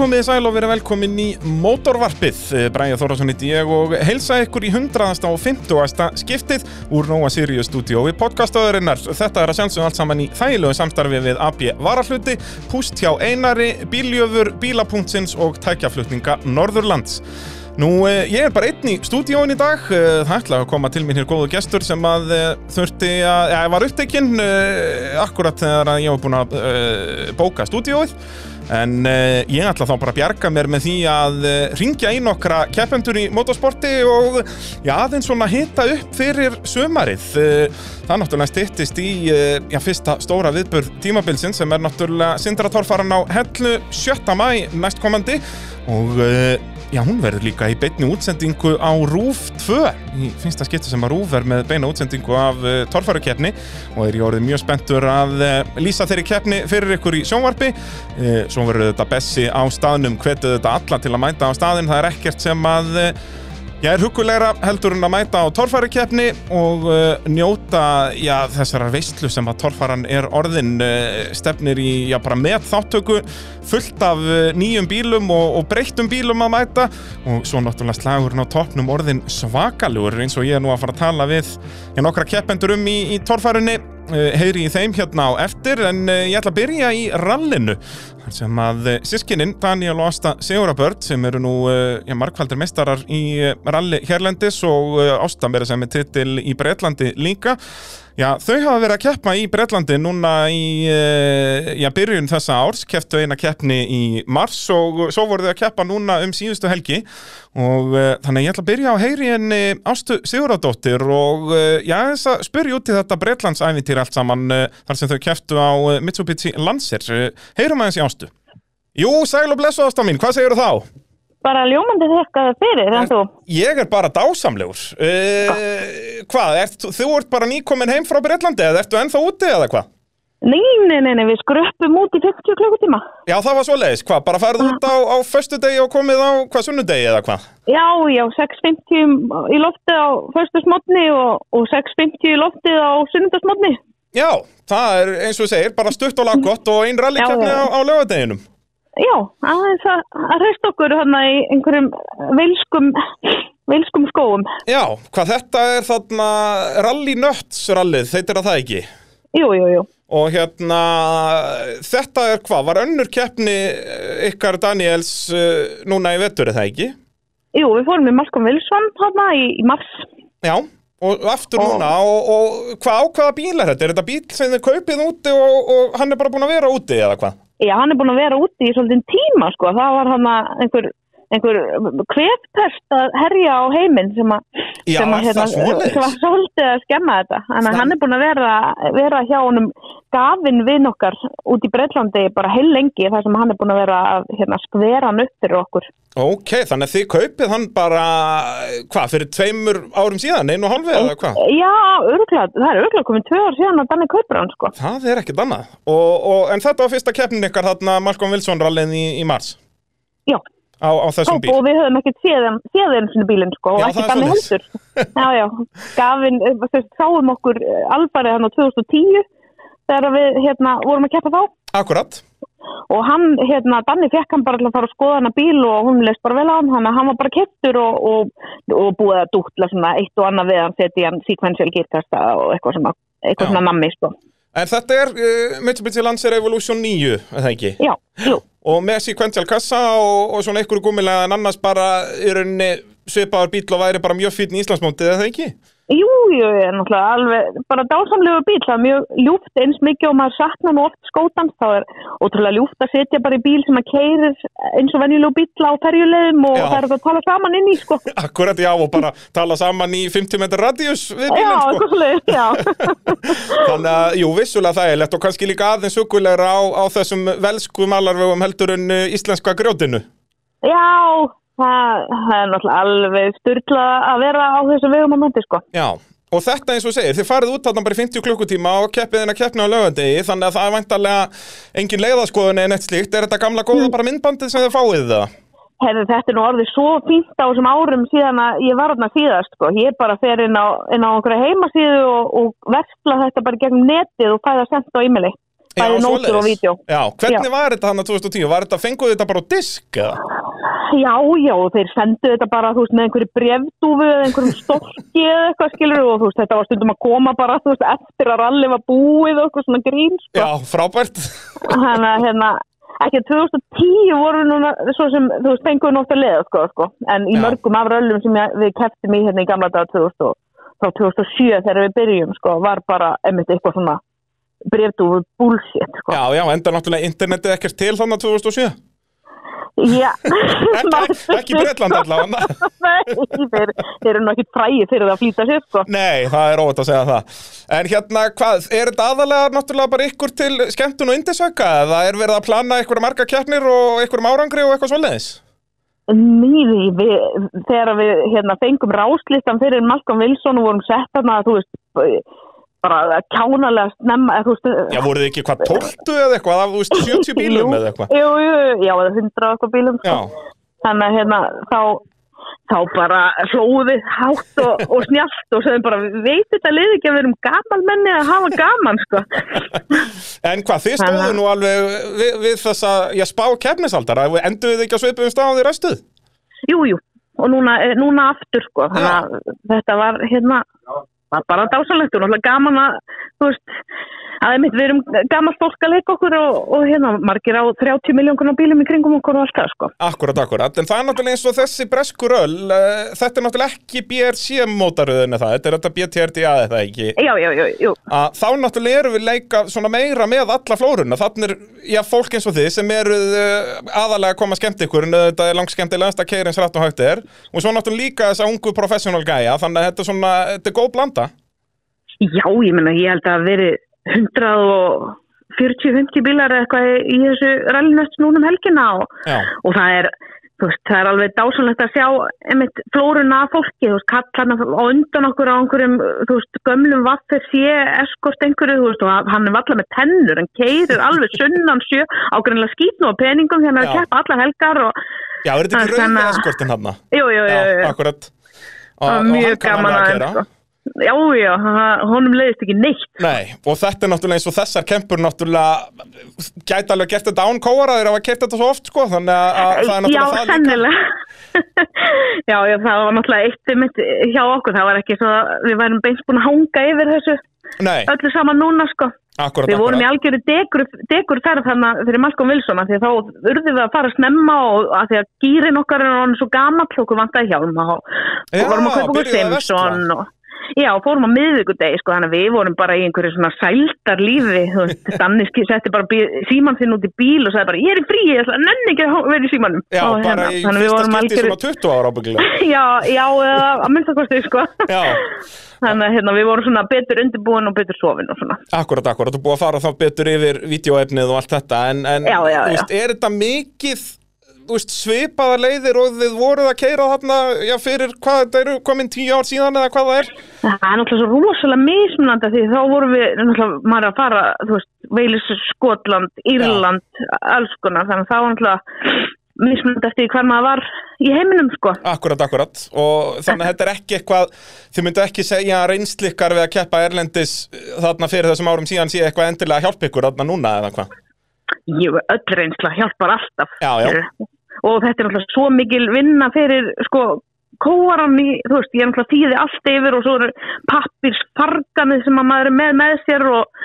komið sæl og verið velkomin í Mótorvarpið. Bræði Þórásson hitt ég og heilsa ykkur í 100. og 50. skiptið úr Nóa Sirius stúdíói podcastöðurinnar. Þetta er að sjálfsögum allt saman í þægilegu samstarfi við AB Varahluti, Púst hjá Einari, Bíljöfur, Bílapunktsins og Tækjaflutninga Norðurlands. Nú, eh, ég er bara einn í stúdíóin í dag, Eh, það ætlaði að koma til mín hér góðu gestur sem að eh, þurfti að, já, var upptekinn akkurat þegar ég var búinn að bóka stúdíóið en uh, ég ætla þá bara að bjarga mér með því að uh, ringja í nokkra keppendur í motorsporti og já, aðeins svona hita upp fyrir sömarið uh, það náttúrulega styttist í já, fyrsta stóra viðbörð tímabilsin sem er náttúrulega sindratorfaran á hellu 7. mæ næstkomandi og Já, hún verður líka í beinni útsendingu á RÚF 2 í finnsta skipti sem að RÚF er með beina útsendingu af uh, torfærukeppni og er ég orðið mjög spenntur að uh, lýsa þeirri keppni fyrir ykkur í sjónvarpi. Uh, svo verður þetta Bessi á staðnum hvetið þetta alla til að mæta á staðin það er ekkert sem að Já, er hugulegra heldur en að mæta á torfærukeppni og uh, njóta já, þessara veistlu sem að torfæran er orðin uh, stefnir í já, með þáttöku fullt af uh, nýjum bílum og, og breyttum bílum að mæta. Og svo náttúrulega slagurinn á toppnum orðin svakalugur eins og ég er nú að fara að tala við já, nokkra keppendur um í, í torfærunni. Heyri í þeim hérna á eftir en ég ætla að byrja í rallinu sem að uh, sískininn Daniel og Ásta Sigurabörd sem eru nú uh, já, markfaldir mestarar í uh, ralli hérlendis og Ásta meira sem er titil í Breitlandi líka Já, þau hafa verið að keppa í Breitlandi núna í uh, já, byrjun þessa árs, kepptu eina keppni í mars og svo voru þau að keppa núna um síðustu helgi og uh, þannig ég ætla að byrja á heyri henni Ástu Siguradóttir og uh, já, þess að spyrja út í þetta Breitlandsævintýr allt saman þar sem þau kepptu á Mitsubishi Lancer. Heyrum aðeins í Ástu. Jú, sæl og blessu Ásta mín, hvað segir þá? Bara ljómandi þekkaði fyrir en þú Ég er bara dásamlegur. Uh, hvað, ert, þú ert bara nýkomin heim frá Breitlandi eða ertu ennþá úti eða hvað? nei, nei, nei, nei, við skruppum út í 50 klukkutíma Já, það var svo leiðis, hvað, bara færðu út á, á föstudegi og komið á, hvað, sunnudegi eða hvað? já, já, 6.50 í lofti á förstu smotni og, og 6.50 í lofti á sunnundasmotni Já, það er eins og segir, bara stutt og laggott og ein rallikeppni Já, á, á lögadeginum. Já, aðeins að, að hreist okkur hann í einhverjum vilskum vilskum skóum Já, hvað þetta er þarna Rally Nuts rallið, heitir það ekki? jú, jú, jú Og hérna, þetta er hvað, var önnur keppni eh, ykkar Daniels uh, núna í vettur, er það ekki? jú, við fórum í Malcolm Wilson hann í, í mars Já, og aftur Og- núna, og, og hvað ákvaða bíl er þetta? Er þetta bíl sem þið kaupið úti og, og hann er bara búin að vera úti eða hvað? Já, hann er búin að vera úti í svolítið tíma sko, það var hann einhver einhver kvefpest að herja á heiminn sem að sem, sem var svolítið að skemma þetta. Þannig að hann er búin að vera, vera hjá honum gafin við okkar út í Breitlandi bara heil lengi þar sem hann er búin að vera að hérna, skvera hann upp fyrir okkur. Ok, þannig að þið kaupið hann bara, hvað, fyrir tveimur árum síðan, einu og hálfi eða hvað? Já, örgulega, það er örgulega komið tvö ár síðan að Danni kaupir hann sko. Það er ekkert annað. Og, og, en þetta var fyrsta keppnin ykkar þarna Malcolm Wilson rallin í, í mars? Já, á, á þessum bíl. og við höfum ekkert séð hann hann sinni bílinn sko og Já, ekki er Danni svoleiðis. heldur Já, já, gafin, eh, veist, sáum okkur eh, alfarið hann á 2010 þegar við hérna vorum að keppa þá Akkurat. og hann, hérna, Danni fekk hann bara til að fara að skoða hana bíl og hún leist bara vel á hann að hann var bara kettur og, og, og búið að dútla svona eitt og annað við hann setja hann sequential gearkasta og eitthvað svona, eitthvað svona nammi, sko. En þetta er uh, Mitsubishi Lancer Evolution 9, er það ekki? Já, jú, Og með sequential kassa og, og svona einhverju gúmilega en annars bara í rauninni svipaður bíl og væri bara mjög fýtn í Íslandsmótið, er það ekki? Jú, jú, er náttúrulega alveg, bara dásamlegu bíl, það er mjög ljúft eins mikið og maður saknar nú oft skótans, þá er ótrúlega ljúft að setja bara í bíl sem að keirir eins og venjulegu bíl á ferjulegum og Já. það er hægt að tala saman inn í, sko. Akkurat, já, og bara tala saman í 50 metrar radíus við Já, bílinn, sko. eitthvað svolítið, já. Þannig að, jú, vissulega þægilegt og kannski líka aðeins hugulegra á, á þessum velsku malarvegum heldur en uh, íslenska grjótinu. Já, það, það er náttúrulega alveg styrla að vera á þessu vegum á núti, sko. Já, og þetta eins og segir, þið farið út þarna bara í 50 klukkutíma og keppið inn að keppna á lögandegi, þannig að það er væntalega engin leiðaskoðun en eitt slíkt. Er þetta gamla góða bara myndbandið sem þið fáið það? Herri, þetta er nú orðið svo fínt á þessum árum síðan að ég var þarna síðast, sko. Ég bara fer inn á, inn á einhverja heimasíðu og, og versla þetta bara gegn netið og fæða sendt á e-maili. bæði nótur og svoleiðis. vídeo. Já, hvernig Já. var þetta hann 2010? Var þetta, fenguðu þetta bara á disk? Já, já, þeir sendu þetta bara, þú veist, með einhverju brefdúfu eða einhverjum stokki eða eitthvað, skilur og þú veist, þetta var stundum að koma bara, þú veist, eftir að ralli var búið og eitthvað svona grín, sko. Já, frábært. Þannig að, hérna, ekki 2010 voru núna, svo sem, þú veist, fenguðu nótt að leiða, sko, sko, en í Já. mörgum af röllum sem ég, við keftum í hérna í gamla dag 2000 og frá 2007 þegar við byrjum, sko, var bara, einmitt, eitthvað svona brefdúfu bullshit, sko. Já, já, enda náttúrulega internetið ekkert til þannig 2007. Já. Ekki, ekki Bretland allavega. Nei, þeir, þeir eru nú ekkit fræði fyrir það að flýta sér, sko. Nei, það er óvægt að segja það. En hérna, hvað, er þetta aðalega náttúrulega bara ykkur til skemmtun og indisöka? Eða er verið að plana ykkur marga keppnir og ykkur árangri og eitthvað svoleiðis? Nýði, við, þegar við hérna, fengum ráslistan fyrir Malcolm Wilson og vorum sett þarna, þú veist, bara kjánalega snemma, Já, voruð þið ekki hvað tóltu eða eitthvað, af, þú veist, 70 bílum eða eitthvað? Jú, jú, já, eða hundra eitthvað bílum, sko. Já, Þannig að hérna, þá, þá bara hlóðið hátt og, og snjált og sögum bara, veit þetta lið ekki að við erum gamalmenni að hafa gaman, sko. en hvað, þið stóðu nú alveg við, við þessa, já, spá keppnisaldara, enduðu þið ekki á svipum staðan því restuð? Jú, jú, og núna, eh, núna aftur, sko. Þannig að þetta var, hérna, var bara dásalegt og náttúrulega gaman að, þú veist, að einmitt, við erum gamalt fólk að leika okkur og, og hérna, margir á 30 miljónkunar bílum í kringum okkur og allt það, sko. Akkurat, akkurat, en það er náttúrulega eins og þessi breskuröll, uh, þetta er náttúrulega ekki BRC mótaröðin það, þetta er þetta BTRDA eða ekki, Já, já, já, jú. að þá náttúrulega eru við leika svona meira með alla flórunna, þannig er, já, fólk eins og þið sem eru uh, aðalega að koma að skemmt ykkur, en þetta er langt skemmtilegast að keira eins rætt og hægt er, og svo náttúrulega líka að þetta þetta. Já, ég menna, ég held að veri 140-50 bílar eitthvað í þessu rallinöst núna um helgina og, og það er, veist, það er alveg dásanlegt að sjá einmitt flórunna fólki, þú veist, kallarna á undan okkur á einhverjum, þú veist, gömlum vaffir sé eskort einhverju, þú veist, og hann er allar með tennur, hann keirir alveg sunnan sjö, ágreinlega skýtn og peningum hérna að keppa allar helgar og, já, er þetta ekki rauðið eskortin hann? jú, jú, jú, jú, jú. akkurat. Og, og hann kann alveg að keyra. Já, já, honum leiðist ekki neitt. Nei, og þetta er náttúrulega eins og þessar kempur náttúrulega gæti alveg gert þetta án kóara þeir hafa kert þetta svo oft sko þannig að, að það er Já, náttúrulega það líka sennilega. já, já, það var náttúrulega eitt mitt hjá okkur, það var ekki svo að við værum beins búin að hanga yfir þessu Nei, öllu saman núna, sko. akkurat, Við vorum í akkurat algjöru degur, degur ferð þarna fyrir Malcolm Wilson, af því að þá urðum við að fara snemma og að því að gýrin okkar er svo gamall, okkur vantaði hjálma og, Já, og vorum að kaupa okkur að Simpson og Já, fórum á miðvikudegi, sko, þannig að við vorum bara í einhverju svona sældar lífi, þú veist, Danniski setti bara símann sinn út í bíl og sagði bara, ég er í frí, ég ætla að nenni ekki að vera í símannum. Já, Og bara hérna, í að fyrsta skipti algjöru- svona 20 ára ábyggilega Já, já, að minnsta kosti, sko. Já, Þannig að hérna, við vorum svona betur undirbúin og betur sofin og svona. akkurat, akkurat, þú búið að fara þá betur yfir vídeoefnið og allt þetta en, en Já, já, þú veist, er þetta mikið veist, svipaða leiðir og þið voruð að keira þarna já, fyrir hvað, þetta eru komin tíu ár síðan eða hvað það er Það er náttúrulega svo rosalega mismunandi því þá vorum við náttúrulega maður að fara, þú veist, Veilis, Skotland, Írland, alls konar, þannig að það var náttúrulega mismunandi eftir hvar maður var í heiminum, sko. Akkurat, akkurat og þannig að þetta er ekki eitthvað þið myndu ekki segja reynslikkar við að keppa Erlendis eh, þarna fyrir þessum árum síðan sé eitthvað endilega að hjálpa ykkur þarna núna eða hvað Jú, öll reynsla hjálpar alltaf. Já, já. Og þetta er náttúrulega svo mikil vinna fyrir, sko, kóaran í, þú veist, ég er náttúrulega þýði allt yfir og svo eru pappirsfarganið sem að maður er með með sér og,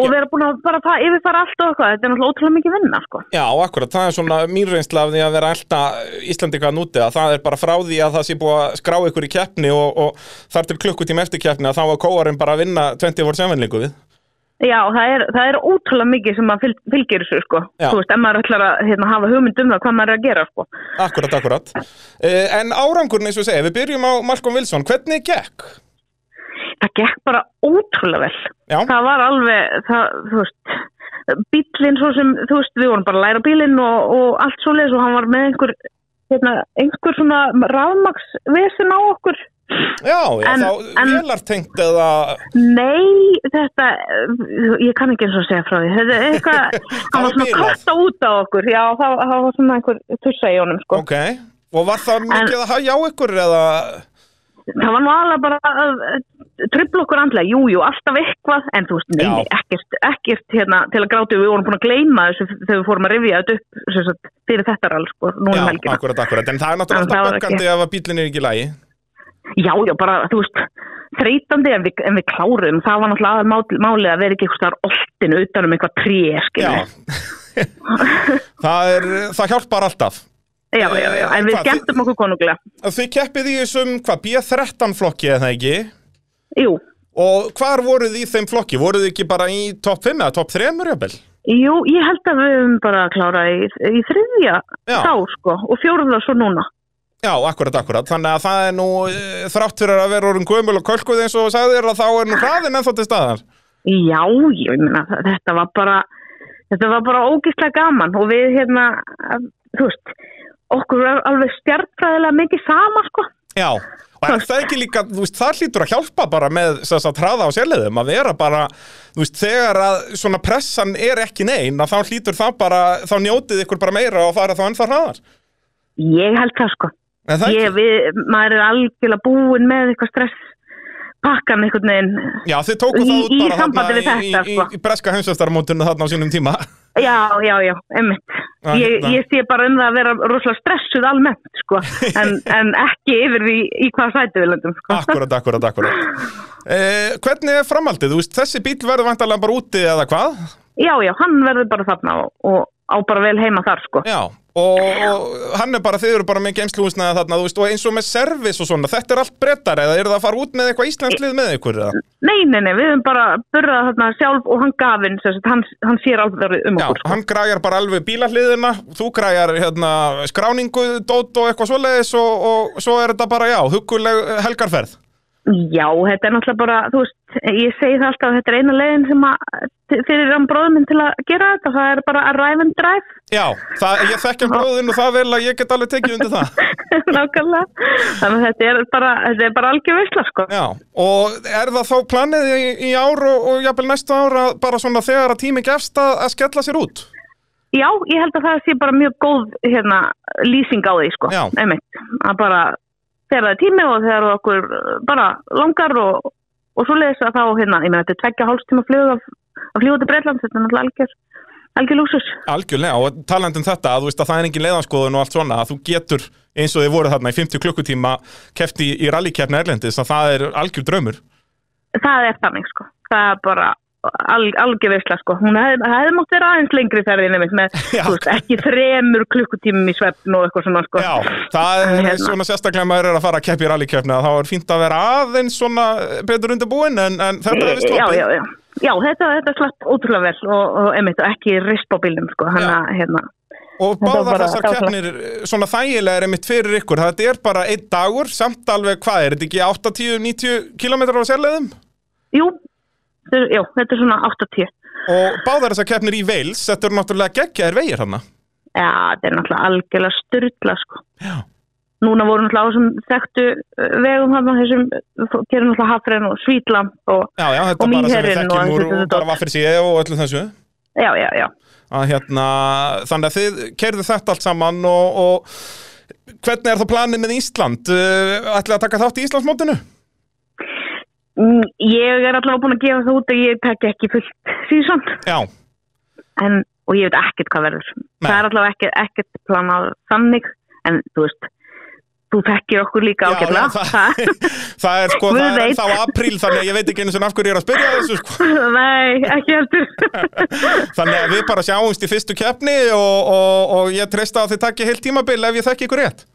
og vera búin að bara það, yfirfara allt og eitthvað. Þetta er náttúrulega ótrúlega mikið vinna, sko. Já, akkurat, það er svona mín reynsla af því að vera alltaf Íslandika núti að það er bara frá því að það sé búið að skrá ykkur í keppni og, og þar til klukkutíma eftir keppni að þá var kóarinn bara að vinna 24-7 líku við Já, það er, það er ótrúlega mikið sem maður fylg, fylgir þessu, sko. Já. Þú veist, ef maður ætlar að hérna, hafa hugmynd um það, hvað maður er að gera, sko. Akkurat, akkurat uh, En árangurinn eins og segja, við byrjum á Malcolm Wilson, hvernig gekk? Það gekk bara ótrúlega vel. Já, Það var alveg, það, þú veist, bílinn svo sem, þú veist, við vorum bara að læra bílinn og, og allt svo leis og hann var með einhver, hérna, einhver svona rafmaksvesen á okkur. Já, já En- þá en- vélartengt eða Nei, þetta, ég kann ekki eins og segja frá því. Þetta er eitthvað, hann var svona kvarta út á okkur. Já, það, það var svona einhver tussa í honum, sko. Ok, og var það mikið að hafa á ykkur eða það var nú alveg bara að tröfla okkur andlega, jú, jú, alltaf eitthvað en þú veist, Já. neini, ekkert, ekkert hérna, til að gráti, við vorum búin að gleyma þessu þegar við fórum að rifja þetta upp sem sagt, fyrir þetta rall, sko, núna Já, um helgina akkurat, akkurat, en það er náttúrulega En böggandi ef að bílinn er ekki í lagi Já, já, bara, þú veist, þreytandi en við, en við kláruðum, það var náttúrulega málið að vera ekki eitthvað oltinu utan um eitthvað tré, Já. Það, er, það hjálpar alltaf. Já, já, já, en við skemmtum okkur konunglega. Þið keppið í þessum, hvað, B13 flokki eða ekki? Jú, Og hvar voruð í þeim flokki? Voruð þið ekki bara í topp 5 eða topp 3 jafnvel? jú, ég held að við höfum bara klárað í, í þriðja þá, sko, og fjóruða svo núna Já, akkurat, akkurat. Þannig að það er nú eh, þrátt fyrir að vera orðin gömul og kölkuð eins og sagðir að þá er nú hraðin ennþá til staðar. Já, ég meina, þetta var bara þetta var bara ógislega gaman og við hérna, þú veist okkur er alveg stjartfræðilega mikið sama, sko Já, og er það ekki líka, þú veist, það hlýtur að hjálpa bara með þess að hraða á sérleiðum að vera bara, þú veist, þegar að svona pressan er ekki neinn að þá hlýtur það bara, þá njótið ykkur bara meira og fara þá ennþá hraðar. Ég held það, sko það ég, við, maður er algjörlega búin með eitthvað stress pakkan einhvern veginn Já, þið tóku í- það út bara þarna í, þetta, í, sko. í, í breska heimsvestarmótinu þarna á sínum tíma. já, já, já, einmitt Já, ég, hérna. ég sé bara um það að vera rosalega stressuð almennt, sko en, en ekki yfir því í hvað sæti við löndum, sko Akkurat, akkurat, akkurat. Eh, hvernig er framhaldið? Þú veist, þessi bíl verður vantarlega bara úti eða hvað? já, já, hann verður bara þarna og, og á bara vel heima þar, sko Já, og, og hann er bara, þið eru bara með geimsluhúsnaði þarna, þú veist, og eins og með servis og svona, þetta er allt brettar eða eru það að fara út með eitthvað íslenslið með ykkur eða? nei, nei, nei, við höfum bara burðað þarna sjálf og hann gafinn, hann, hann sér alveg um Já, okkur, sko hann græjar bara alveg bílahliðina, þú græjar hérna skráningu, dót og eitthvað svoleiðis og, og svo er þetta bara, já, huguleg helgarferð. Já, þetta er náttúrulega bara, þú veist, ég segi það alltaf að þetta er eina leiðin sem að, fyrir hann bróðum minn til að gera þetta, það er bara að ræfa en dræf, Já, það, ég þekkja bróðin og það vel að ég get alveg tekið undir það. nákvæmlega, þannig að þetta er bara, þetta er bara algjör veistla, sko. Já, og er það þá planið í, í ár og, og jafnvel næstu ára bara svona þegar að tími gefst að, að skella sér út? Já, ég held að það sé bara mjög góð, hérna, lýsing á því, sko, einmitt, að bara, þegar það er tími og þegar okkur uh, bara langar og, og svo leiðis að þá, hérna, ég meina, þetta er tveggja hálfstíma flug af, af fljóti Breitland, þetta er náttúrulega algjör, algjör lúsus. Algjörlega, og talandi um þetta að að það er engin leiðanskoðun og allt svona að þú getur eins og þið voru þarna í 50 klukkutíma kefti í, rallykefni Erlendis að það er algjör draumur það er þannig sko það er bara al, algjör veisla sko. Hún hefði, hefði mátt vera aðeins lengri ferðin einmitt, með Já. veist, ekki þremur klukkutímum í svefn og eitthvað svona sko. Já, það er hérna- svona sérstaklega maður er að fara að keppi í rallykefni að þá er fínt að vera aðeins svona betur undirbúin en, en þetta er vist já, sloppið. já, já, já þetta, þetta slapp ótrúlega vel og, og einmitt ekki risp á bílnum sko hann Já. að hérna. Og bara- þessar keppnir eh, svona þægilega er einmitt fyrir ykkur þetta er bara einn dagur, samt alveg hvað er þetta ekki 80-90 km á sérleiðum? jú, já, þetta er svona 80 Og báðar þessar keppnir í Wales, þetta eru náttúrulega geggjaðir vegir hana já, þetta er náttúrulega algjörlega styrla sko Já. núna voru náttúrulega á þessum þekktu uh, vegum hann þessum, gerum náttúrulega Hafren og Svítlamp og Já, já, þetta Og bara sem við og þekkjum úr úr bara vaffir síðu og öllu þessu já, já, já að hérna, þannig að þið keirðu þetta allt saman og, og hvernig er þá planið með Ísland? Uh, Ætlið að taka þátt í Íslandsmótinu? Mm, Ég er allavega búin að gefa það út að ég tek ekki fullt síðan og ég veit ekkert hvað verður. Nei. Það er allavega ekkert, ekkert planað þannig en þú veist, þú þekkir okkur líka já það, það er sko, það er veit. þá apríl þannig að ég veit ekki sem af hverju ég er að spyrja þessu sko. Nei, ekki heldur. þannig að við bara sjáumst í fyrstu keppni og, og, og ég treysta að þið takki heilt tímabil ef ég þekki ykkur rétt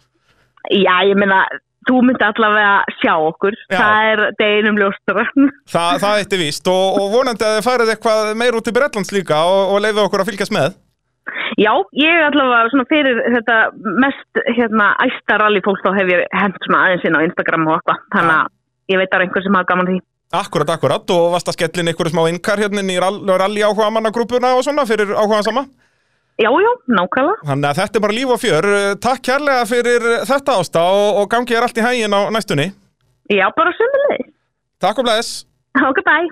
Já, ég meina, þú myndi allavega sjá okkur. Já. Það er deginum ljóstur. Þa, það eitt er víst og, og vonandi að þið farið eitthvað meir út í Bretlands líka og, og leifið okkur að fylgjast með Já, ég allavega svona fyrir þetta mest hérna æsta rallyfólk þá hef ég svona aðeins inn á Instagram og eitthvað. Þannig að ég veit að það er einhver sem hafa gaman því. Akkurat, akkurat og varst að skellin einhverju smá innkar hérna í rall, rally áhuga mannagrúpuna og svona fyrir áhuga sama Já, já, nákvæmlega. Þannig að þetta er bara líf og fjör Uh, Takk kærlega fyrir þetta ásta og, gangi er allt í hægin á næstunni Já, bara sömulegis. Takk og bless Ok, bye.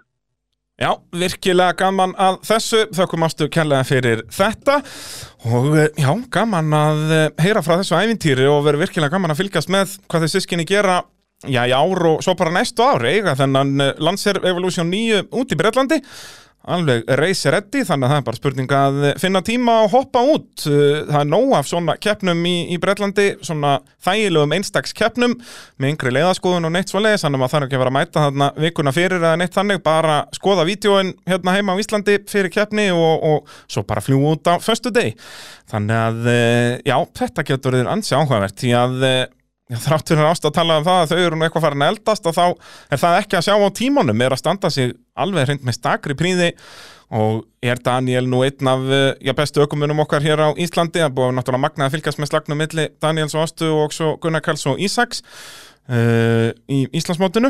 Já, virkilega gaman að þessu þökkum ástu kærlega fyrir þetta og eh, já, gaman að eh, heyra frá þessu ævintýri og verið virkilega gaman að fylgjast með hvað þau sískinni gera já, í ár og svo bara næstu ár eiga þennan uh, Lancer Evolution 9 út í Bretlandi. Alveg ready þannig að það er bara spurning að finna tíma og hoppa út. Uh, það er nóg af svona keppnum í, í Bretlandi svona þægilegum einstaks keppnum með yngri leiðaskoðun og neitt svoleiðis þannig að maður þarf ekki að vera að mæta þarna vikuna fyrir eða neitt þannig, bara skoða vídjóin hérna heima á Íslandi fyrir keppni og, og svo bara fljú út á föstu deg þannig að uh, já, þetta getur þér ansi áhugavert því að uh, Já, þrátt fyrir ást að tala um það að þau eru nú eitthvað farin að eldast og þá er það ekki að sjá á tímanum. Er að standa sig alveg hreint með stakri príði og er Daniel nú einn af eh, já, bestu ökumunum okkar hér á Íslandi. Er búið náttúrulega magnað að fylgjast með slagnum milli Daniels og Ástu og svo Gunnar Karls og Ísaks uh, í Íslandsmótinu.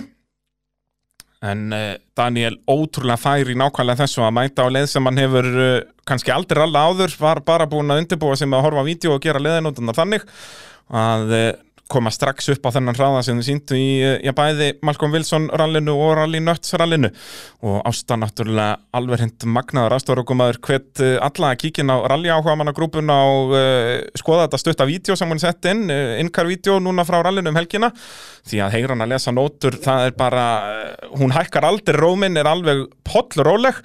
En uh, Daniel ótrúlega fær í nákvæmlega þessu að mæta á leið sem hann hefur uh, kannski aldrei alla áður var bara búin að undirbúa sem að horfa á vídeo og gera leiðinótunar þannig að koma strax upp á þennan hraða sem þið síndu í eh, já, bæði Malcolm Wilson rallinu og Rally Nuts rallinu. Og ásta náttúrulega alveg hend magnaður aðstofarugumadur hvet eh, alla að kíkja inn á rally áhuga manna grúpuna og uh, skoða þetta stutta vídeo sem hún sett inn, uh, innkar vídeo núna frá rallinu um helgina. Því að heyra hann að lesa nótur, það er bara hún hækkar aldrei róminn, er alveg pollróleg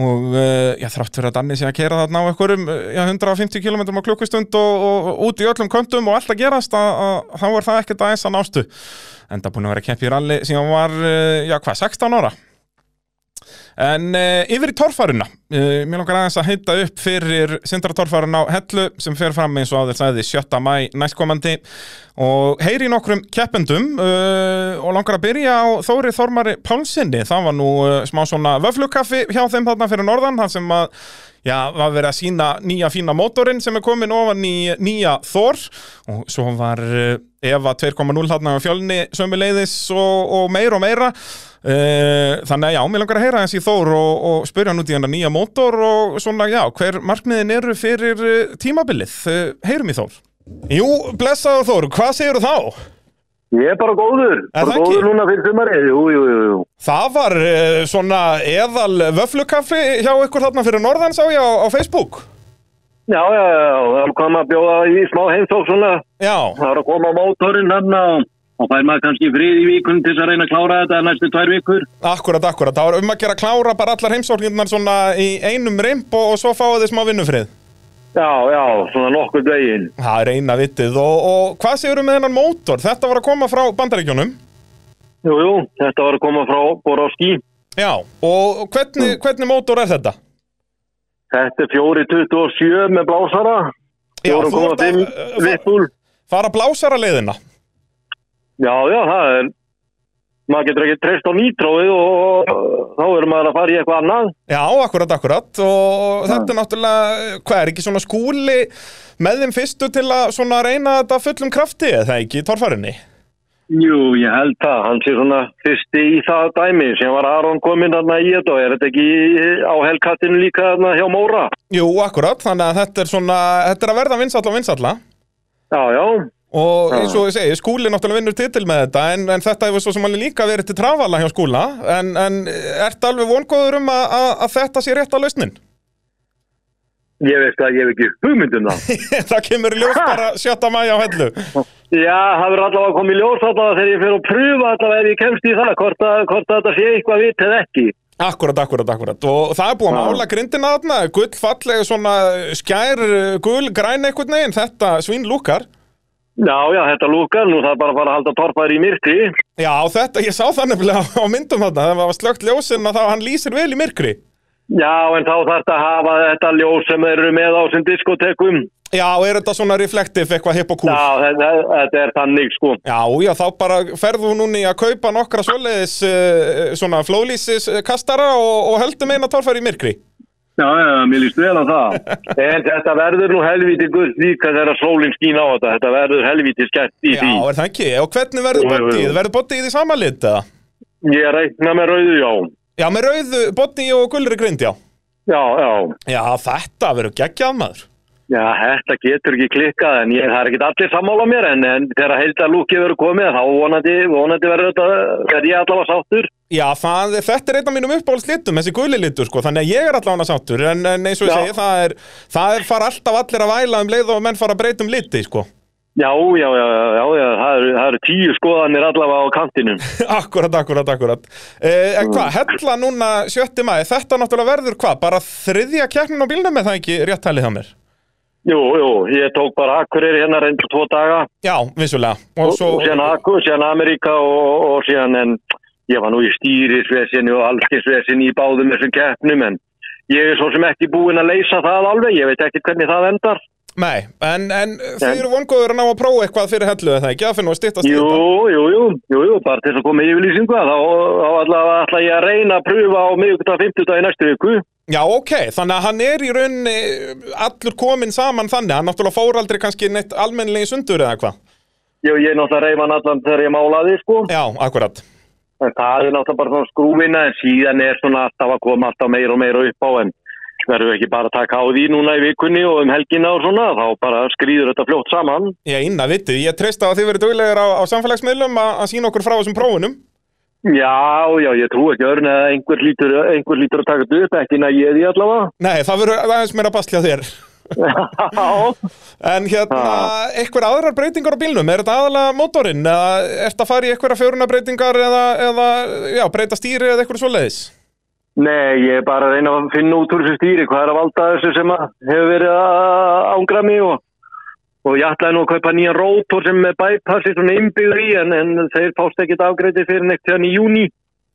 og uh, já, þrátt fyrir að Danni sé að kera þarna á einhverjum já, 150 km á klukkustund og, og, og út í öllum kontum og allt að gerast þá er það ekkert aðeins að nástu. Enda búin að vera að keppi í ralli hún var, uh, já hvað, 16 ára En uh, yfir í torfaruna, uh, mér langar aðeins að heita upp fyrir sindratorfarun á Hellu sem fer fram eins og áður sagði 7. mæ næstkomandi. Og heyri nokkrum keppendum uh, og langar að byrja á Þóri Þormari Pálsinni, það var nú smá svona vöflukaffi hjá þeim þarna fyrir norðan, þar sem að Já, var verið að sína nýja fína mótorinn sem er komin ofan í nýja Thor og svo var Eva 2.0 þarna á fjölni sömuleiðis og, og meira og meira þannig að já, mér langar að heyra þessi Thor og, og spyrja hann út í hennar nýja mótor og svona já, hver markmiðin eru fyrir uh, tímabilið, uh, heyrum í Thor Jú, blessaður Thor, hvað segir þá? Ég er bara góður, Er bara góður núna fyrir sumarið, jú, jú, jú. Það var svona eðal vöflukaffi hjá ykkur þarna fyrir norðan sá ég á, á Facebook. Já, já, já, það komið að bjóða í smá heimsók svona, Já, það er að koma mótorinn hann og, og fær maður kannski frið í vikun til þess að reyna að klára þetta næstu tvær vikur. Akkurat, akkurat, það var um að gera að klára bara allar heimsóknirnar svona í einum rimp og, og svo fáið þið smá vinnufrið. Já, já, svona nokkur deginn. Það er eina vitið og, og hvað séu með hennan mótor? Þetta var að koma frá bandaríkjónum. Jú, jú, þetta var að koma frá Borovski. Já, og hvernig, hvernig mótor er þetta? Þetta er 427 með blásara, Já, þú ert 4,5 að- uh, vittbúl. Fara blásara leiðina. Já, já, það er, maður getur ekki treyst á nýtróið og, þá er maður að fara í eitthvað annað. Já, akkurat, akkurat og þetta er náttúrulega, hvað er ekki svona skúli með þeim fyrstu til að svona reyna þetta fullum krafti eða ekki í torfærinni? Jú, ég held það. Hann sé svona fyrsti í það dæmi sem var Aron kominn þarna í þetta og er þetta ekki á helkattinu líka þarna hjá Móra? Jú, akkurat, þannig að þetta er svona, þetta er að verða vinsalla og vinsalla Já, já. Og eins og ég segi, skúli náttúrulega vinnur titil með þetta en, en þetta hefur svo sem alveg líka verið til trafala hjá skúla en, en ert alveg vongóður um að, að, að þetta sé rétt á lausnin? Ég veist að ég hef ekki hugmynd um það. kemur ljós bara 7. mæja á hellu Já, það verður allavega komið í ljós allavega þegar ég fer að pröfa allavega ef ég kemst í það, hvort, að, hvort að þetta sé eitthvað vitt eða ekki. Akkurat, akkurat, akkurat og það er búið að mála grindina þarna gull fallega svona skær gull græn einhvern veginn, þetta svín lúkar Já, já, þetta lúkar, nú það er bara að fara að halda torpar í myrkri. Já, þetta, ég sá það nefnilega á myndum þarna það var slögt ljósinn að það, hann lýsir vel í myrkri Já, en þá þarf þetta að hafa þetta ljós sem eru með á sem diskotekum. Já, er þetta svona reflektiv eitthvað hipp og kúl? Já, þetta, þetta er þannig sko. Já, já, þá bara ferðu núni að kaupa nokkra svoleiðis uh, svona flólísis kastara og, og höldum eina torfæri í myrkri Já, já, mér líst vel á það. en þetta verður nú helviti gull líka þegar sólinn skín á þetta. Þetta verður helviti skett í Já, því. er það ekki? Og hvernig verður bodyið? Verður bodyið í sama lit eða? Ég reikna með rauðu, já. Já, með rauðu body og gulri grind, já Já, já. Já, þetta verður geggjað maður Já, þetta getur ekki klikkað en ég, það er ekki allir sammála mér en, en þegar heilda lúkið verður komið þá vonandi, vonandi verður þetta, verður ég allavega sáttur. Já, það, þetta er einn af mínum uppáhaldslitum, þessi gulli litur, sko, þannig að ég er allavega sáttur, en, en eins og ég segi, það er, það er fara alltaf allir að væla um leið og menn fara að breyta um liti, sko. Já, já, já, já, já, það eru, það eru tíu skoðanir allavega á kantinum. akkurat, akkurat, akkurat uh, En hvað, hella núna 7. maður Þetta náttúrulega verður hvað, bara þriðja keppnin á bílnum með það ekki rétt talið hjá mér Jú, jú, ég tók bara Akureyri hérna reyndu tvo daga Já, vissulega og, Og svo, og síðan Akur, síðan Amerika og, og síðan en ég var nú í stýrisvesinni og allskinsvesinni í báðum þessum keppnum en ég er svo sem ekki búinn að leysa það alveg, ég veit ekki hvernig það endar. nei, en, en þið eru vongóður að ná að prófa eitthvað fyrir hellu eða ekki, að finna að styttast í Jú, jú, jú, jú, jú, bara til þess að koma í yfirlýsingu þá, þá allavega ætla ég að reyna að pröfa á miðugudag 50 í næstu viku. Já, ok, þannig að hann er í rauninni allur komin saman þannig, hann náttúrulega fór aldrei kannski neitt almennilegi sundur eða hvað Jú, ég er náttúrulega reyf hann allan þegar ég málaði, sko. Já, akkurat En það er náttúrulega bara svona skrúvinna en síðan er svona alltaf að koma alltaf meira og meira upp á en verður ekki bara að taka á því núna í vikunni og um helgina og svona, þá bara skrýður þetta fljótt saman. Ég eina viti, ég treysta að þið verið duglegar á, á samfélagsmiðlum að, að sína okkur frá þessum prófunum Já, já, ég trú ekki öðrun að einhver lítur, einhver lítur að taka þetta upp, ekki næ ég því allavega. Nei, það verður aðeins meira bastlja þér. Já, En hérna, eitthvað aðrar breytingar á bílnum, er þetta aðalega mótorinn eða er þetta að fara í eitthvað fjörunarbreytingar eða, eða já, breyta stýri eða eitthvað svo leiðis? nei, ég er bara að reyna að finna út úr þessu stýri, hvað er að valda þessu sem að hefur verið að ángra mig og, og ég ætlaði nú að kaupa nýjan rótor sem er bypassi svona innbyggður í en, en þeir fást ekkit afgreiti fyrir neitt hann í júni.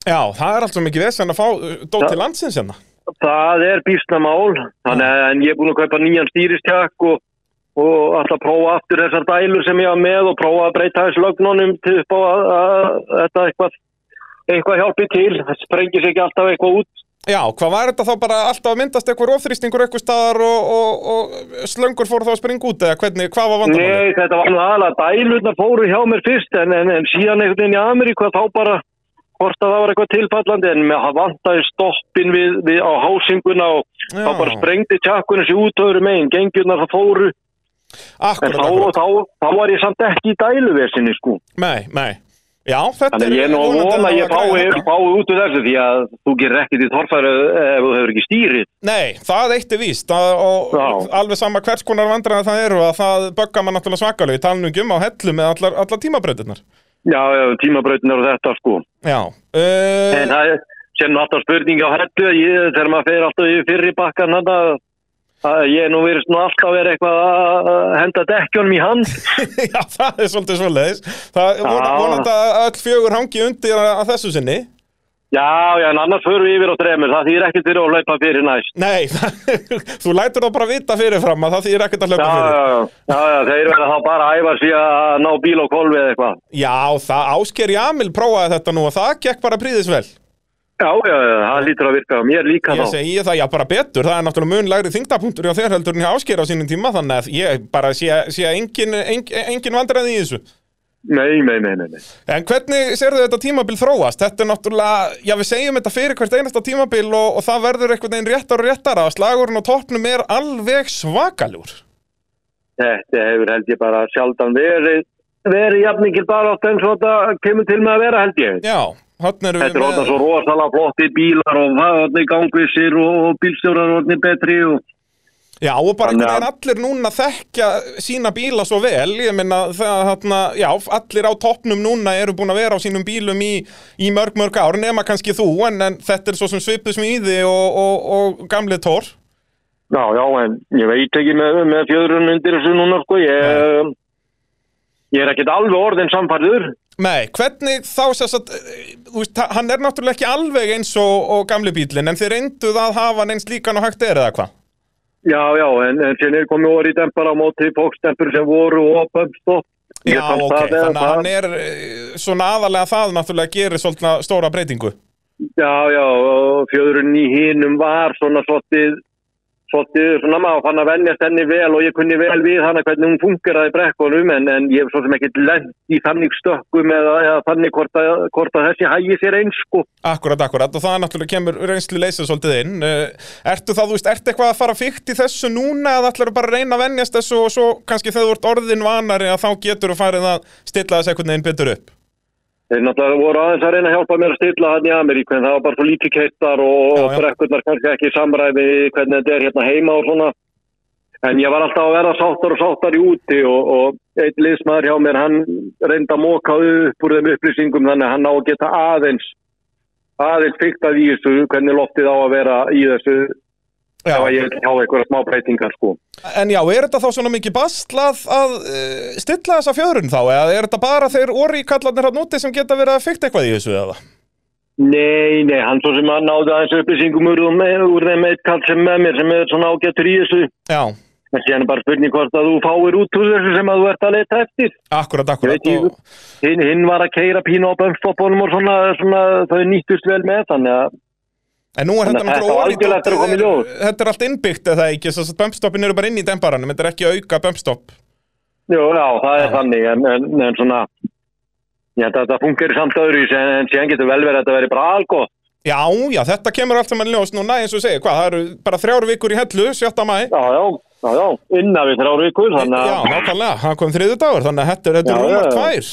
Já, það er alltaf mikið vesen að fá uh, dót til landsins hérna. Það er bísnamál, þannig að en ég er búin að kaupa nýjan stýristjakk og, og alltaf prófa aftur þessar dælur sem ég hafa með og prófa að breyta þess lögnunum til upp á að, að, að þetta eitthvað, eitthvað hjálpi til, það sprengir sig ekki alltaf eitthvað út. Já, hvað var þetta þá bara alltaf að myndast eitthvað ofþrýstingur eitthvað staðar og, og, og slöngur fór þá að springa út eða hvernig, hvað var vandamáli? Nei, þetta var nú aðalega dælurna fóru hjá mér fyrst en, en, en síðan einhvern veginn í Ameríku þá bara hvort að það var eitthvað tilfallandi en með að vantaði stoppin við, við á hásinguna og Já. þá bara sprengdi tjakkunum sér út öðru megin, gengjurnar það fóru en Akkurat, þá, akkurat. þá, þá var ég samt ekki í dæluversinni sko Nei, nei. Já, þetta Þannig að ég er nú að vona að það ég fái, út úr þessu því að þú gerir ekkert í torfæru ef þú hefur ekki stýrið. Nei, það eitt er víst að, og Já. alveg sama hvers konar vandræði það eru að það böggar mann náttúrulega svakalega í talningum á hellu með allar, allar tímabreytirnar. Já, tímabrautin eru þetta sko. Já. Uh, En það er sem nú alltaf spurning á hellu ég, þegar maður fer alltaf í fyrri bakkan þetta að ég nú verið nú alltaf verið eitthvað að henda dekkjónum í hand. já, það er svolítið svoleiðis. Það er vonandi að öll fjögur hangi undir að, þessu sinni. Já, já, en annars förum við yfir á dremur, það þýr ekkert fyrir að hlaupa fyrir næst. Nei, þú lætur það bara vita fyrirfram að það þýr ekkert að hlaupa fyrir. já, já, já, þeir verða þá bara að æfa sig að ná bíl og kolvi eða eitthvað. Já, það Ásker Jamil prófaði þetta nú og það gekk bara príðis vel. Já, já, það lítur að virka á mér líka Ég þá. segi það, já bara betur, það er náttúrulega mun lægri þingdapunktur hjá þér heldur en hjá Ásker á sínum tíma þannig að ég bara sé, sé engin, engin, engin vandræði í þessu. Nei, nei, nei, nei. En hvernig serðu þetta tímabil þróast? Þetta er náttúrulega, já við segjum þetta fyrir hvert einasta tímabil og, og það verður einhvern veginn réttar og réttara að slagurinn á toppnum er alveg svakalur. Þetta hefur held ég bara sjaldan verið, verið jafningil bara átt eins og þetta kemur til með að vera held ég. Já, Þetta er orðin svo rosalega flotti bílar og það er orðin gangvissir og bílstjórar orðin betri og Já, og bara einhvern veginn allir núna þekkja sína bíla svo vel, ég minna það, þarna, já, allir á toppnum núna eru búin að vera á sínum bílum í, í mörg, mörg ár, nema kannski þú, en, en þetta er svo sem svipið smíði og, og, og gamli tór. já, já, en ég veit ekki með, með fjöðrun undir þessu núna sko, ég, ég er ekkert alveg orðin samfærður. Nei, hvernig þá sess að, veist, hann er náttúrulega ekki alveg eins og, og gamli bílinn, en þið reynduð að hafa hann eins líkan og hægt er eða hvað? Já, já, en, en síðan er komið orði dempar á móti fókstempur sem voru og pumpstopp. Já, Ég fannst ok, þannig að hann er eh, svona aðalega það náttúrulega gerir svolítið stóra breytingu. Já, já, og fjöðrun í hinum var svona svolítið, svolítið svona maður fann að venjast henni vel og ég kunni vel við hana hvernig hún fungeraði brekkunum en, en ég hef svo sem ekkert lent í þannig stökkum eða, eða þannig hvort að, hvort að þessi hægi sér eins sko. Akkurat, akkurat, og það náttúrulega kemur reynslu leysið svolítið inn. Uh, ertu það, þú veist, ertu eitthvað að fara fyrkt í þessu núna eða ætlar bara að reyna að venjast þessu og svo kannski þegar þú ert orðin vanari að þá getur þú farið að stilla þess einhvern veginn betur upp? Þeir náttúrulega voru aðeins að reyna að hjálpa mér að stilla hann í Ameríku en það var bara svo lítið keittar og já. brekkurnar kannski ekki við hvernig þetta er hérna heima og svona. En ég var alltaf að vera sáttar og sáttar í úti og, og eitt liðsmaður hjá mér, hann reynda að móka upp úr þeim upplýsingum þannig að hann á að geta aðeins aðeins fyrkt að í þessu hvernig loftið á að vera í þessu Já. ef ég vil hjá einhverja smá breytingar sko. En já, er þetta þá svona mikið bastlað að uh, stilla þessa fjörun þá? Eða er þetta bara þeir orri kallarnir hann úti sem geta verið að fykta eitthvað í þessu eða? Nei, nei, hann svo sem að náði aðeins upplýsingum úr, úr þeim eitt kall sem með mér sem er svona ágættur í þessu Já, en síðan er bara spurning hvort að þú fáir út úr þessu sem að þú ert að leita eftir akkurat, akkurat og, hinn, hinn var að keira pínu á bömmstoppunum og svona, svona þau nýttust vel með þannig að En nú er þetta náttúrulega í ljós. Þetta er allt innbyggt eða ekki, þess að bumpstoppin eru bara inn í demparanum, þetta er ekki auka bumpstopp Jú, já, það er Já. þannig en, en, en svona að þetta funkar samt öðru en, en síðan getur vel verið að þetta veri bara algótt Já, já, þetta kemur allt saman í ljós núna eins og segja, hvað, það eru bara þrjár vikur í hellu, 7. mæ Já, já, já, já, innan við þrjár vikur þannig Já, að, nákvæmlega, það kom þriðu dagur, þannig að þetta er, er Já, rúmar já, já. tvær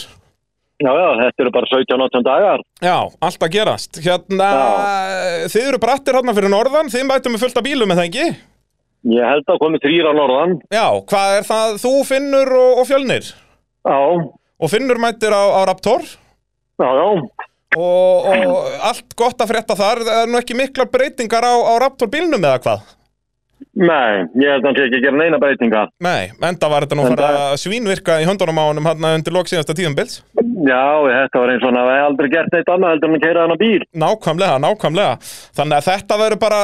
já, já, þetta eru bara 17-18 dagar. Já, allt að gerast. Hérna, þið eru brattir hérna fyrir norðan, þið mætum með fullt af bílum, það ekki? Ég held að komið þrýra norðan. Já, hvað er það, þú, Finnur og, og Fjölnir? Já, Og Finnur mættir á, á Raptor? Já, já. Og, og allt gott að frétta þar, það er nú ekki miklar breytingar á, á Raptor bílnum eða hvað? Nei, ég held að hann sé ekki að gera neina breytinga Nei, enda var þetta nú Enda- fara að svínvirka í höndunum á honum hann undir lok síðasta tíðanbils Já, þetta var eins og hann hafi aldrei gert neitt annað heldur en að keira hann á bíl. Nákvæmlega, nákvæmlega. Þannig að þetta verður bara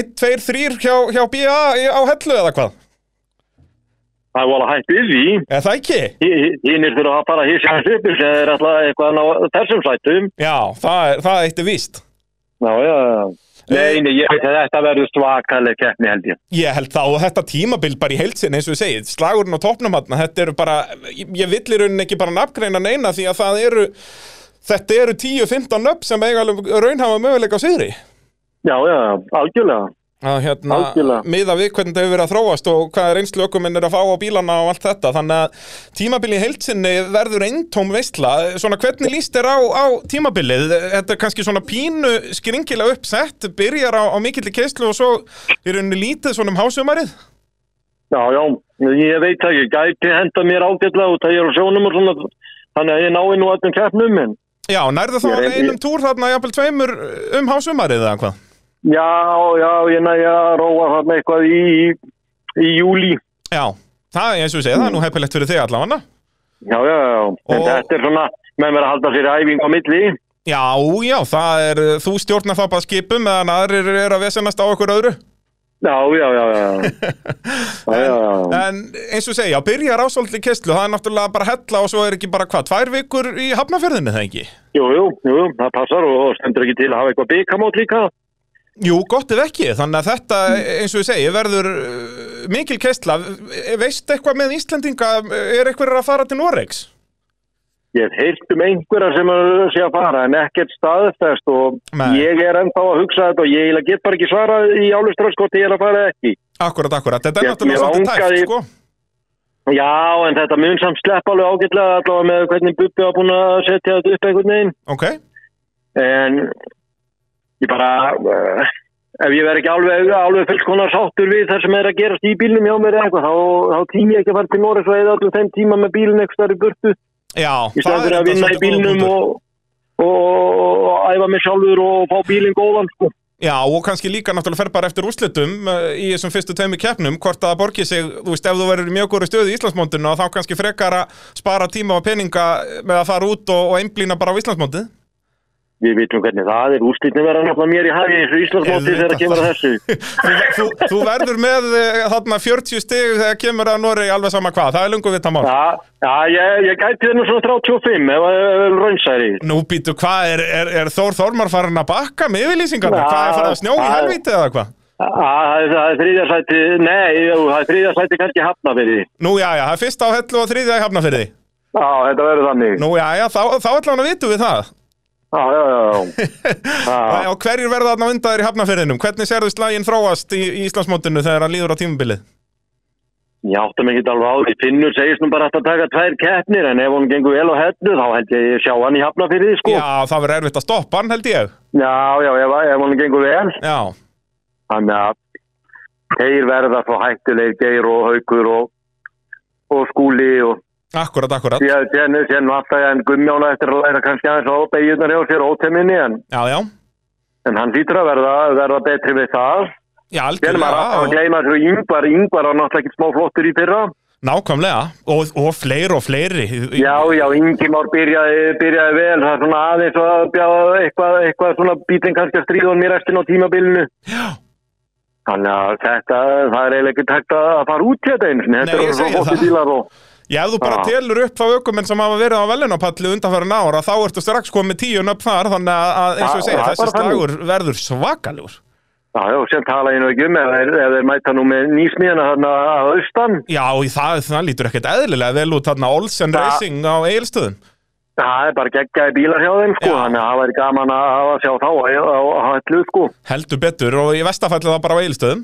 1, 2, 3 hjá, hjá í- á hellu eða hvað? Það er volið hægt við því. Er það ekki? Hínir þurfa að fara að hýsja hans upp sem er alltaf eitthvað á þessum sætum Já, það það eitt er víst. Já, já, já Nei, nei, ég þetta verður svakaleg keppni held ég. Ég held það og þetta tímabil bara í heilsin eins og ég segið, slagurinn á topnum hann þetta eru bara, ég vill í rauninni ekki bara nafngreina neina því að það eru þetta eru 10-15 nöfn sem eiga alveg raunhafa möguleika á sigri. Já, já, algjörlega að hérna, miða við hvernig þetta hefur verið að þróast og hvað er einslu ökuminn er að fá á bílana og allt þetta, þannig að tímabili heilsinni verður eintóm veistla svona hvernig líst þér á, á tímabilið? Þetta er kannski svona pínu skringilega uppsett, byrjar á, á mikilli keislu og svo í rauninni lítið svona um hásumarið Já, já, ég veit það ekki, gæti henda mér ágætlega út að ég er á sjónum og svona Þannig að ég nái nú öllum keppnum en Já, nærðu þá Ég er- einum túr þarna jafnvel tveimur um hásumarið eða hvað? Já, já, ég næ að róa þarna eitthvað í, í júli Já, það er eins og ég segi, það er nú heppilegt fyrir þig allavega. Já, já, já, en Og- þetta er svona menn verður að halda sér æfing á milli. Já, já, það er, þú stjórnar þá bara skipum meðan aðrir eru að vesenast á okkur öðru. Já, já, já, já. Já, já. En eins og segja, byrjar ásvöldli kesslu, það er náttúrulega bara hella og svo er ekki bara hvað, tvær vikur í hafnafjörðinu það ekki? Jú, jú, jú, það passar og og stendur ekki til að hafa eitthvað byggamót líka Jú, gott ef ekki, þannig að þetta, eins og ég segi, verður uh, mikil kessla. Veist eitthvað með Íslendinga, er eitthvað að fara til Noregs? Ég hef heyrt um einhverja sem sé að fara en ekkert staðfest og Nei. ég er ennþá að hugsa þetta og ég get bara ekki svarað í áluströð sko til ég er að fara ekki. Akkurat, akkurat, þetta er náttúrulega svolítið tæft, sko. Já, en þetta mun samt sleppa alveg ágætlega allavega með hvernig Bubbi var búin að setja þetta upp einhvern veginn. Ok, En ég bara, uh, ef ég verð ekki alveg, alveg fullkonar sáttur við það sem er að gerast í bílnum hjá mér eitthvað, þá, þá tími ég ekki að fara til Norris og eða allir þeim tíma með bílun eitthvað starf í burtu. já, Í staðan fyrir að vinna í bílnum punktur. og, og, og æfa mig sjálfur og fá bílinn góðan, sko. Já, og kannski líka náttúrulega fer bara eftir úrslitum uh, í þessum fyrstu tveimur keppnum, hvort að borgi sig, þú veist, ef þú verður í mjög góru stöðu í Íslandsmóndinu og þá kannski frekar að spara tíma og peninga með að fara út og, og einblýna bara á Íslandsmóndið. Við vitum hvernig það er, úrslitni verða náttúrulega mér í hægi eins og Íslandsmóti þegar það kemur að þessu. þú, þú, þú verður með uh, þarna 40 stig þegar kemur að Noregi alveg sama hvað, það er lungu við mál. Já, ég, ég gæti nú svona 35 ef það raunsæri. Nú býtu, hvað er, er, er Þór Þormar farin að bakka með yfirlýsingarna? Hvað er farið að snjó í það- helvíti eða hvað? Það er, það er þriðja sæti, nei, það er þriðja sæti kannski hafna fyrir því. Nú, já, já, það er fyrst á hellu og þriðja í hafnafyrði. Já, þetta verður þannig. Nú, já, já, þá, þá ætla að vitu við það. Já, já, já, já. Og hverjir verða þarna undaðir í hafnafyrðinum? Hvernig sérðu slægin þróast í, í Íslandsmótinu þegar hann líður á tímabilið? Ég áttum ekki alveg á því. Finnur segist nú bara að taka tvær keppnir en ef hún gengur vel á hellu þá held ég að sjá hann í hafna fyrir því sko. Já, það verður erfitt að stoppa hann, held ég. Já, já, ef, ef hún gengur vel. Já, Þannig að þeir verða svo hættulegir geir og haukur og, og skúli og Akkurat, akkurat. Ég sé sé nú alltaf en Gummjána eftir að læra kannski aðeins á beigjunar hjá sér óteminni en, Já, já. en hann hlýtur að verða, verða betri við það. Já, algjörlega. að og- gleyma þessu yngvar, yngvar var náttúrulega ekki smá flottur í fyrra. Nákvæmlega. Og, og fleiri og fleiri. Já, já, Ingimár byrjaði, byrjaði vel, það er svona aðeins að bjáða eitthvað, eitthvað svona bílinn kannski að stríða í restin á tímabilinu. Já. Þannig að þetta, það er eiginlega ekki takt að fara út þetta eins Nei, ég segi það. Já, ef þú bara telur upp á aukumenn sem hafa verið á velunapalli undanfærin ára, þá ertu strax komið tíu nöfn þar, þannig að- eins og ég segja, þessi slagur verður svakalugur. Já, já, sem tala ég nú ekki um ef þeir, mæta nú með nýsmíðana þarna að austan. Já, það, það lítur ekkert eðlilega vel út þarna Olsen Ja. Racing á Egilstöðum. Það er bara geggjaði bílar hjá þeim, sko, þannig að það væri gaman að sjá þá á, hellu, sko. Heldur betur og í vestafalli það bara á Egilstöðum.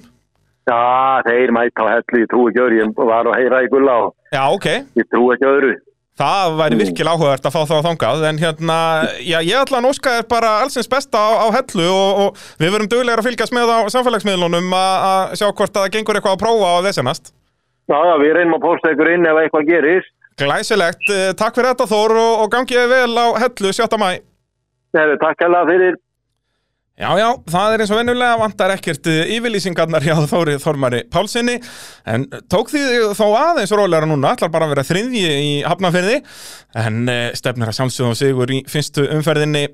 Já, þeir mæta á hellu, ég trú ekki öðru, ég var að heyra í gulla og Já, ok. ég trú ekki öðru. Það væri Mm. virkilega áhugavert að fá það á þangað en hérna, já, ég ætla að óska þér bara allsins besta á, á hellu og, og við verum duglegar að fylgjast með á samfélagsmiðlunum að að sjá hvort að það gengur eitthvað að prófa á þessanast. Já, já, við reynum að posta ykkur inn ef eitthvað gerist. Glæsilegt, eh, takk fyrir þetta Þór og, og gangið vel á hellu 7. mæ. Nei, takk hella fyrir. Já, já, það er eins og vennulega vantar ekkert eh, yfirlýsingarnar hjá Þóri Þormari Pálsini en tók því þó aðeins rólegra núna, ætlar bara að vera þriðji í hafnafyrði en uh, stefnir að sjálfsögum sigur í fyrstu umferðinni.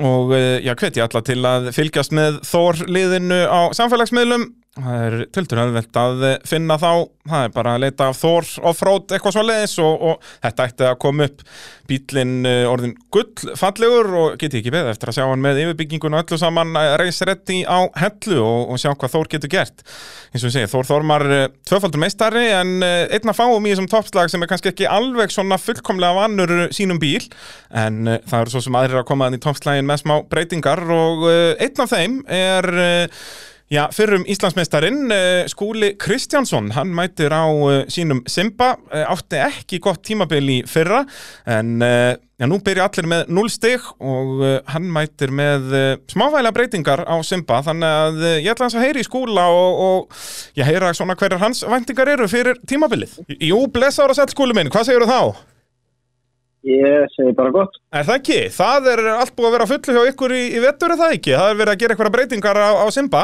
Og já, hveti alla til að fylgjast með Þór liðinu á samfélagsmiðlum það er tiltur öðvelt að eh, finna þá. Það er bara að leita af Þór offroad eitthvað svo leiðis og, og þetta ætti að koma upp. Bílinn uh, orðin gull fallegur og geti ekki beð eftir að sjá hann með yfirbyggingun og öllu saman reys reddi á hellu og, og sjá hvað Þór getur gert. Eins og ég segi, Þór Þormar uh, tvöfaldur meistari en einn að fáum í þessum toppslag sem er kannski ekki alveg svona fullkomlega vannur sínum bíl. En það eru svo sem aðrir að koma þannig í toppslagin með smá breytingar og einn af þeim er Já, fyrrum Íslandsmeistarinn uh, Skúli Kristjánsson, hann mætir á uh, sínum Simba, uh, átti ekki gott tímabil í fyrra en já, nú byrja allir með 0 stig og hann mætir með smávægilega breytingar á Simba þannig að ég ætla hans að heyri í skúla og, og ég heyra svona hverjar hans væntingar eru fyrir tímabilið. Jú, blessaður að setja skúli minn, hvað segir þá? Ég segi bara gott. Er það ekki? Það er allt búið að vera fullu hjá ykkur í, í vettur, er það ekki? Það er verið að gera eitthvað breytingar á, á Simba?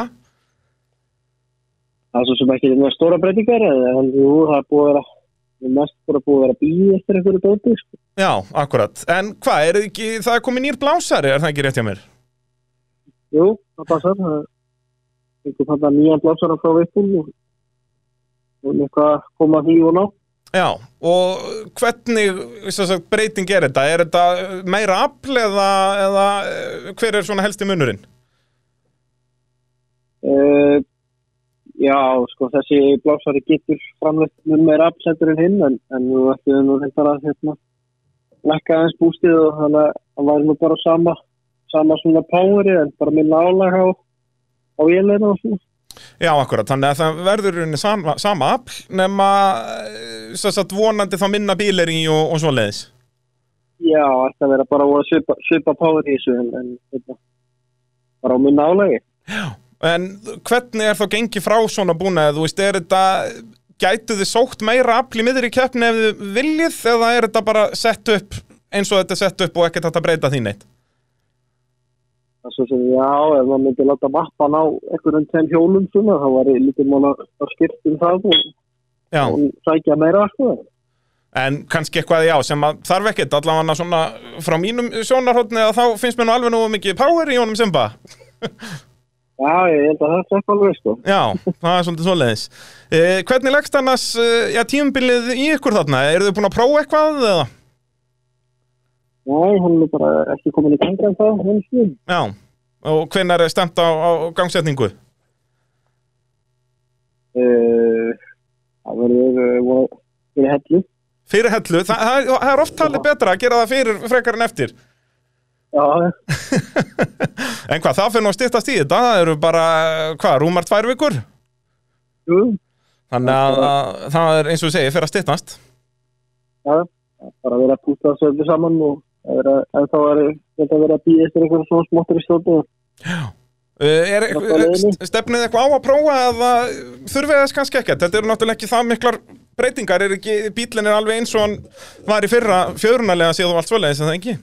Það er svo sem ekki með stóra breytingar en jú, það er búið að vera mest búið að vera býð eftir einhverju dóti sko. Já, akkurat. En hvað, er ekki, það er komið nýr blásari, er það ekki rétt hjá mér? Jú, það passar það er nýjan blásara frá Vippul og og eitthvað að koma því og ná Já, og hvernig sagt, breyting er þetta? Er þetta meira afl eða, eða eh, hver er svona helsti munurinn? uh, Já, sko þessi blásari getur framleitt mun meira afsendur en hinn en, en nú ættum við nú reyndar að hérna lækka aðeins bústið og þannig að það væri nú bara sama sama svona poweri en bara minna álag á á vélina og svona Já, akkurat, þannig að það verður sama, sama afl nema sagt, vonandi þá minna bílir í og, og svo leiðis. Já, að vera bara að svipa, svipa power í þessu en, en hérna, bara á minna álagi. En hvernig er þá gengið frá svona búna? Þú veist, er þetta, gætu þið sótt meira afl í miður í keppni ef þið viljið eða er þetta bara sett upp eins og þetta er sett upp og ekkert hægt að breyta? Það er svo sem, já, ef maður myndi láta mappan á einhverjum tveim hjólum svona, þá var ég lítið mála að skipta um það og, og sækja meira sko. En kannski eitthvað, já, sem að þarf ekkert allavega svona frá mínum sjónarhóttni að þá finnst mér nú alveg nú mikið power í honum Simba. Já, ég held að það er ekki alveg sko. Já, það er svolítið svoleiðis. Eh, hvernig leggst annars, eh, já, tímabilið í ykkur þarna? Eru þið búin að prófa eitthvað eða? Nei, hann er bara ekki komin í ganga en það, hann snið. Já, og hvenær er stemt á, á gangsetningu? Uh, það verður uh, fyrir hellu. Fyrir hellu, Þa, það, það er oft talið betra að gera það fyrir frekar en eftir. Já, En hvað, það fyrir nú að styttast í þetta, það eru bara, hvað, rúmar tvær vikur? jú, Þannig að, að það er eins og ég segi, fyrir að styttast. já, bara verið að púta þessu öllu saman og er að, en þá er þetta verið að býja eftir einhverjum svona smottur í stjórnu. Uh, er, Bara á leiðinni. st- stefnið eitthvað á að prófa eða þurfið þess kannski ekkert þetta eru náttúrulega ekki það miklar breytingar er ekki, bílinn er alveg eins og hann var í fyrra fjörunalega séð og allt svoleiðis en það ekki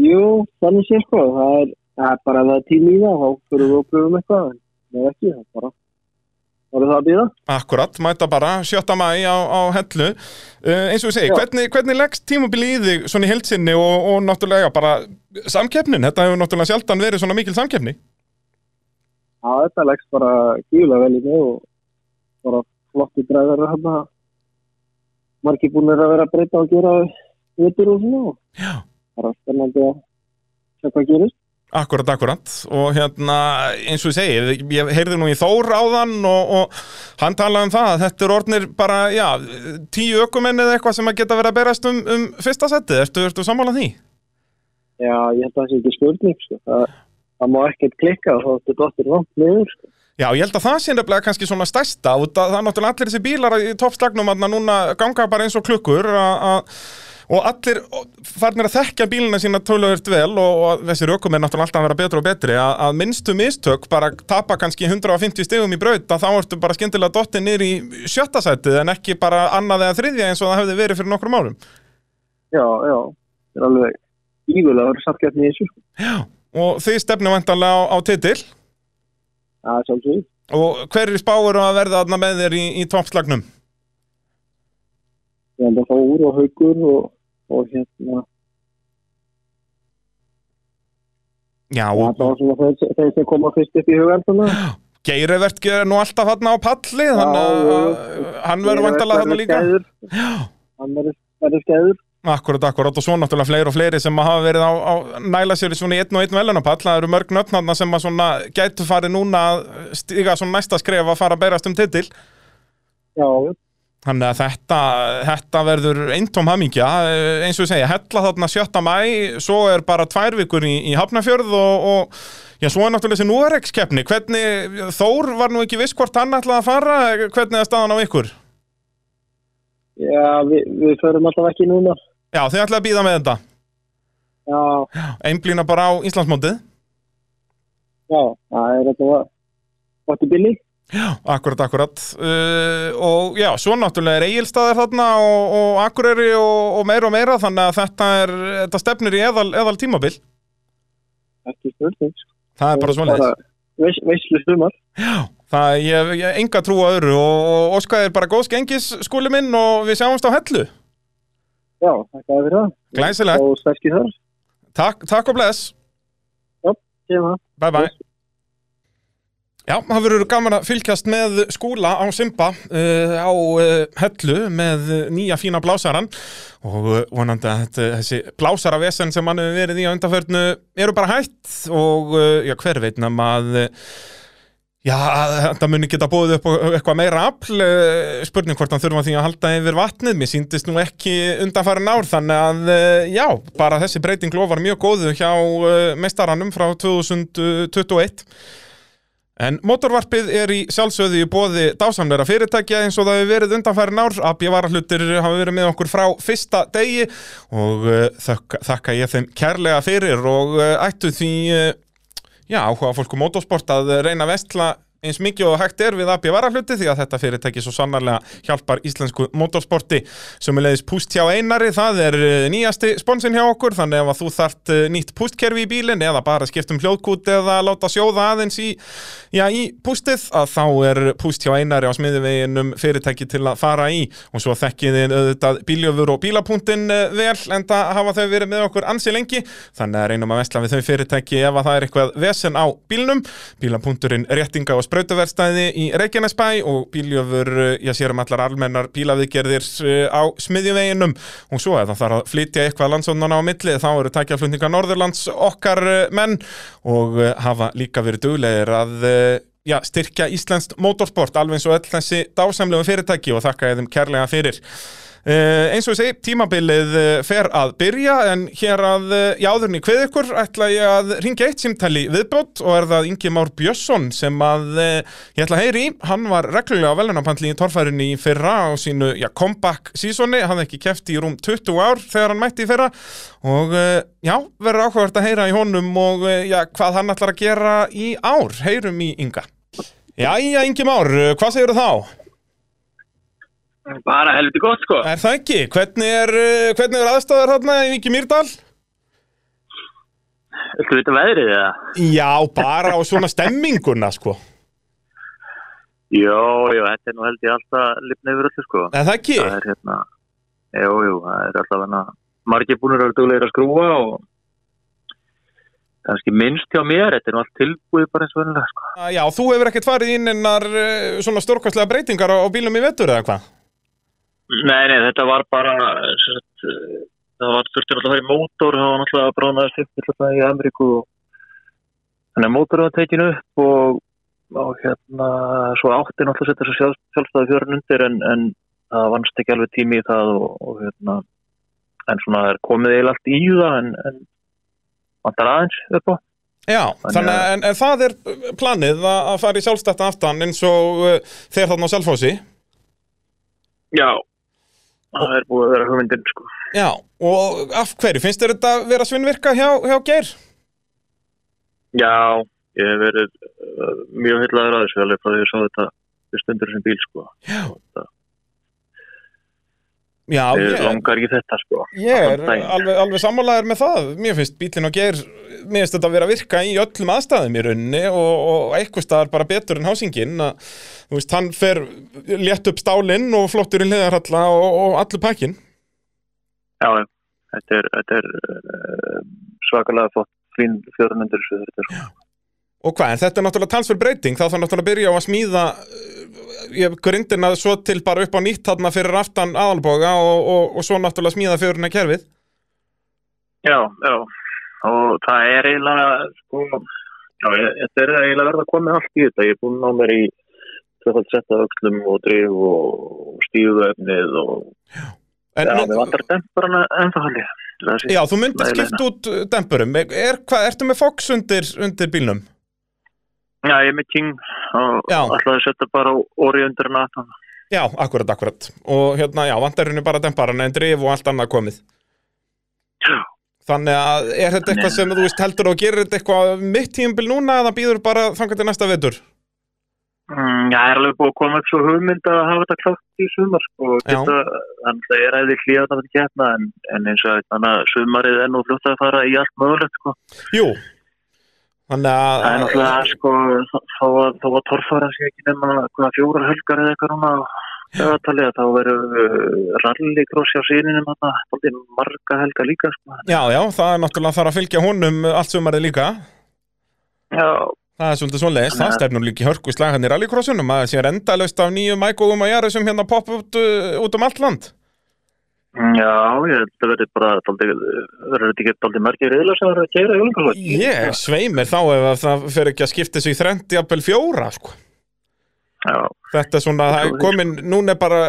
Jú, þannig sé sko, það er, það er bara að það er tími í það, þá fyrir við að pröfum eitthvað, en ef ekki, það er bara, það er það að býða. Akkurat, mæta bara 7. mæ á, á hellu uh, eins og ég segi, Já. hvernig, hvernig leggst tímabili í þig svona í heilsinni og, og náttúrulega bara samkeppnin, þetta hefur náttúrulega sjaldan verið svona mikil samkeppni Já, þetta leggst bara gífulega vel í mig og bara flotti dræðar hérna, margir búin að vera að breyta og gera vitur og svona og Já. bara spennandi að sjá hvað gerist. Akkurat, akkurat og hérna eins og ég segi, ég heyrði nú í Þór áðan og, og hann talaði um það að þetta er orðnir bara, já, tíu ökumenn eða eitthvað sem að geta verið að berast um, um fyrsta seti, ertu, ertu sammála því? Já, ég held að það sé ekki spurning, sko, það, það má ekkert klikka og þá er þetta dottir vant niður, sko. Já, ég held að það sé nefnilega kannski svona stærsta að það er náttúrulega allir þessi bílar í toppslagnum að núna ganga bara eins og klukkur að, og allir farnir að þekkja bílina sína töluvert vel og, og þessi rökum er náttúrulega alltaf að vera betur og betri að, að minnstu mistök bara tapa kannski 150 stegum í braut að þá ertu bara skyndilega dottið niður í sjötta sætið en ekki bara annað eða þriðja eins og það hefði verið fyrir nokkrum árum Já, já, það er alveg ígulega að vera samkjöfni í þessu, sko. Já, og þið stefnum vantanlega á, á titil Það er sjálfsögðu. og hverju spáur að verða þarna með þér í, í toppslagnum? Ég held að Þór og Haugur og, og hérna, Já, og það var svona þeir, sem koma fyrst upp í hugan svona. Geirivert er nú alltaf hann á palli þannig að jú. hann verður vantalega þarna líka. Hann verður- skæður. Akkurat, akkurat og svo náttúrulega fleiri og fleiri sem hafa verið á, á næla sér í svona einn og einn velunapall það eru mörg nöfnarna sem að svona gætu farið núna að stiga svona næsta skref að fara að berast um titil Já, þannig að þetta, þetta verður eintóm hamingja, eins og ég segja hella þarna 7. mæ, svo er bara tvær vikur í, í Hafnafjörð og, og já, svo er náttúrulega þessi núaregskeppni hvernig, Þór var nú ekki viss hvort hann ætlaði að fara, hvernig er staðan á ykkur? já við, við förum alltaf ekki núna. Já, þið ætlaði að býða með þetta Já, einblýna bara á Íslandsmótið já, það er þetta var. Ótti Billy. Akkurat, akkurat uh, og já, svo náttúrulega er eigilstaðar þarna og, og akureyri og, og meira og meira þannig að þetta er þetta stefnir í eðal, eðal tímabil Ekki spurning. sko. það er bara svona Veis, veislu stumar. það ég, ég enga trú á öðru og, og Óskar er bara góðs gengis skúli minn og við sjáumst á hellu Já, þér fyrir það. Glæsilegt, takk, takk og bless Sér það. Bye bye Já, það verður gaman að fylgjast með skúla á Simba uh, á uh, hellu með uh, nýja fína blásaran. Og vonandi að þetta, þessi blásaravessen sem hann hefur verið í á undanförnu eru bara hætt. Og uh, já, hver veit nema að Já, þetta muni geta búið upp eitthvað meira afl, spurning hvort hann þurfa því að halda yfir vatnið, mér síndist nú ekki undanfærin ár, þannig að já, bara þessi breyting lofar mjög góðu hjá meistaranum frá 2021. En motorvarpið er í sjálfsögðu í bóði dásamleira fyrirtækja eins og það hefur verið undanfærin ár. AB varahlutir hafa verið með okkur frá fyrsta degi og uh, þakka, þakka ég þeim kærlega fyrir og uh, ættu því uh, já, áhuga fólku motorsport að reyna vestla eins mikið og hægt er við AB varahluti því að þetta fyrirtæki svo sannarlega hjálpar íslensku motorsporti. Sem er leiðis púst hjá einari, það er eh, nýjasti sponsin hjá okkur, þannig ef að þú þart eh, nýtt pústkerfi í bílinn eða bara skiptum hljóðkút eða láta sjóða aðeins í, já, í pústið að þá er púst hjá einari á smiðiveginum fyrirtæki til að fara í. Og svo þekkið þið auðvitað bíljöfur og bílapunktin eh, vel en það hafa þau verið með okkur ansi lengi. Þannig að reynum að vesla við þau fyrirtæki ef að það er eitthvað vesen á bílnum. Bílapunkturinn réttinga og sprautaverstæði í Reykjanesbæ og bíljöfur, eh, ég sér um allar almennar bílaviðgerðir eh, á smiðjuveginum. Og svo ef það þarf að flytja eitthvað landsónana á milli þá eru tækjaflutninga Norðurlands okkar eh, menn. Og eh, hafa líka verið duglegir að eh, já, styrkja íslenskt motorsport alveg eins og öll þessi dásamlegu fyrirtæki og þakka ég þeim kærlega fyrir eins og ég segi, tímabilið uh, fer að byrja en hér að jáðurinn í kveð ykkur ætla ég að ringja eitt símtali viðbót og er það Ingi Már Björnsson sem að ég ætla að heyri hann var reglulega á velunapandli í torfærinni í fyrra á sínu já, comeback seasoni, hann ekki keft í rúm 20 ár þegar hann mætti í fyrra. Og já, verður áhugavert að heyra í honum og já, hvað hann ætlar að gera í ár, heyrum í Inga. Jæja, Ingi Már, hvað segir þá? Bara helviti gott sko. Er það ekki? Hvernig er, uh, hvernig er aðstæðar þarna í Viki Mýrdal? Viltu vita veðrið eða? Já, bara á svona stemminguna, sko. Jó, jó, þetta er nú held ég alltaf lifna yfir öllu sko. Er það ekki? Það er hérna, jú, jú, það er alltaf hérna, margir búinir að vera duglegir að skrúa og kannski minnst hjá mér, þetta er nú allt tilbúið bara eins og verðinlega sko. Ah, Já, þú hefur ekkert farið inn innar uh, svona stórkvæslega breytingar á, bílum í vetur eða hvað? Nei, nei, þetta var bara, sagt, eh, það var þurfti alltaf að fara í mótor, það var náttúrulega bránaðist upp alltaf í Ameríku þannig að mótorinn var tekin upp og, og hérna, svo átti náttúrulega að setja þessu sjálf, sjálfstæði fjörun undir en, en það vannst ekki alveg tími í það og, og hérna, en svona er komið eiginlega allt í það en, en vantar aðeins upp á. Já, Þannig að- að, en, en það er planið að, að fara í sjálfstætta aftan eins og uh, þeir þarna á Selfossi. Já, það er búið að vera hugmyndin sko. Já, og af hverju? Finnst þér þetta vera svinnvirka hjá, hjá Geir? Já, ég hef verið uh, mjög heitlaður að þessu alveg frá því að ég sá þetta fyrst undir þessum bíl sko. Já. Það, Já, ég langar ekki þetta sko. ég er alveg, alveg sammálaður með það. Mér finnst bílinn og Geir, mér finnst þetta að vera að virka í öllum aðstæðum í rauninni og, og eitthvað staðar bara betur en hásingin. Að, þú veist, hann fer létt upp stálinn og flottur í hliðarhalla og, og allur pakkin. Já, þetta er, þetta er uh, svakalega fótt fín er sko. Og hvað, en þetta er náttúrulega talsverð breyting, þá þarf náttúrulega að byrja á að smíða ég grindina svo til bara upp á nýtt þarna fyrir aftan aðalboga og, og, og svo náttúrulega smíða fjöruna kerfið. Já, já. Og það er eiginlega, sko, já, ég- þetta er eiginlega verið að koma allt í þetta. Ég er búin að ná mér í tvöfald setta öxlum og drif og stíðuefnið og En, já, við vantar demparana ennþá haldi. já, þú myndir skipt út dempurum. Er, hvað, ertu með Fox undir, undir bílnum? Já, ég er með King og að setja bara óri undir hana. Já, akkurat, akkurat. Og hérna, já, vantarinu bara demparana en drif og allt annað komið. Já. Þannig að er þetta eitthvað sem þú veist heldur og gerir þetta eitthvað mitt tíumbil núna eða býður bara þangar til næsta vetur? Mm, já, er alveg búið að koma upp svo hugmynd að hafa þetta klátt í sumar sko, geta, þannig að það er æði hlýðan að þetta getna en, en eins og þannig að sumarið er nú fljótt að fara í allt mögulegt sko. Jú. Þannig að... Það er náttúrulega sko, að, þó að torfara sé ekki hvaða fjóra helgar eða eitthvað núna að þá verður uh, rallycross á síninum þarna, þáttið marga helgar líka sko. Já, já, það er náttúrulega þarf að fylgja honum allt sumarið líka. Já, Það er svolítið svoleiðis, það stefnur líka í hörku í slagan í rallycrossunum að það sé endalaust af nýjum mækóum að jara sem hérna poppa út, uh, út um allt land. Já, ég held að verður bara verður þetta ekki dálítið margir reyðlar sem verður að kera í jólingaflokk. Ég sveimir þá ef að það fer ekki að skipta sig í þrendi jafnvel fjóra, sko. Já, Þetta er svona, það er komin, núna er bara,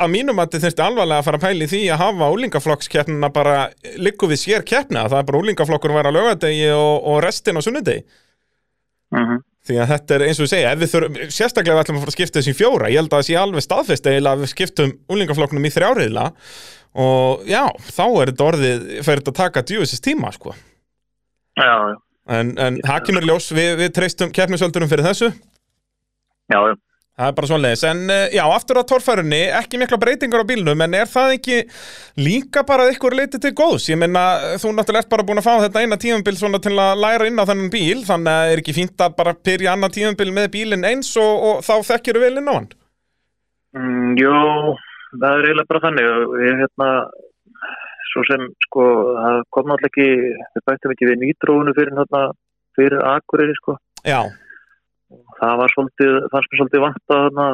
að mínum að þið þurfti alvarlega að fara að pæli því að hafa úlingaflokkskeppnina bara liggu við sér keppna, það er bara úlingaflokkur að vera á lögadegi og, og restin á sunnudegi. mhm. Því að þetta er eins og segja, ef við þurfum, sérstaklega við ætlum að fara að skipta þessi í fjóra, ég held að það sé alveg staðfest eiginlega að við skiptum úlingaflokknum í þrjáriðla og já, þá er þetta orðið, þetta að taka djúvisins tíma, sko. já, já, En, en það kemur ljós, við, við treystum keppnisöldurum fyrir þessu, já, já. það er bara svoleiðis. En eh, já, aftur á torfærunni, ekki mikla breytingar á bílnum, en er það ekki líka bara að ykkur leiti til góðs? Ég meina, þú náttúrulega ert bara búin að fá þetta eina tíumbil svona til að læra inn á þennan bíl, þannig að er ekki fínt að bara byrja annað tíumbil með bílinn eins og, og þá þekkjur vel inn á hann. Mm, jú, það er eiginlega bara þannig og ég hérna svo sem sko það kom náttúrulega ekki, við bættum ekki við nýtróunu fyrir hérna fyrir Akureyri sko Já, það var svolítið, fannst mér svolítið vant að hérna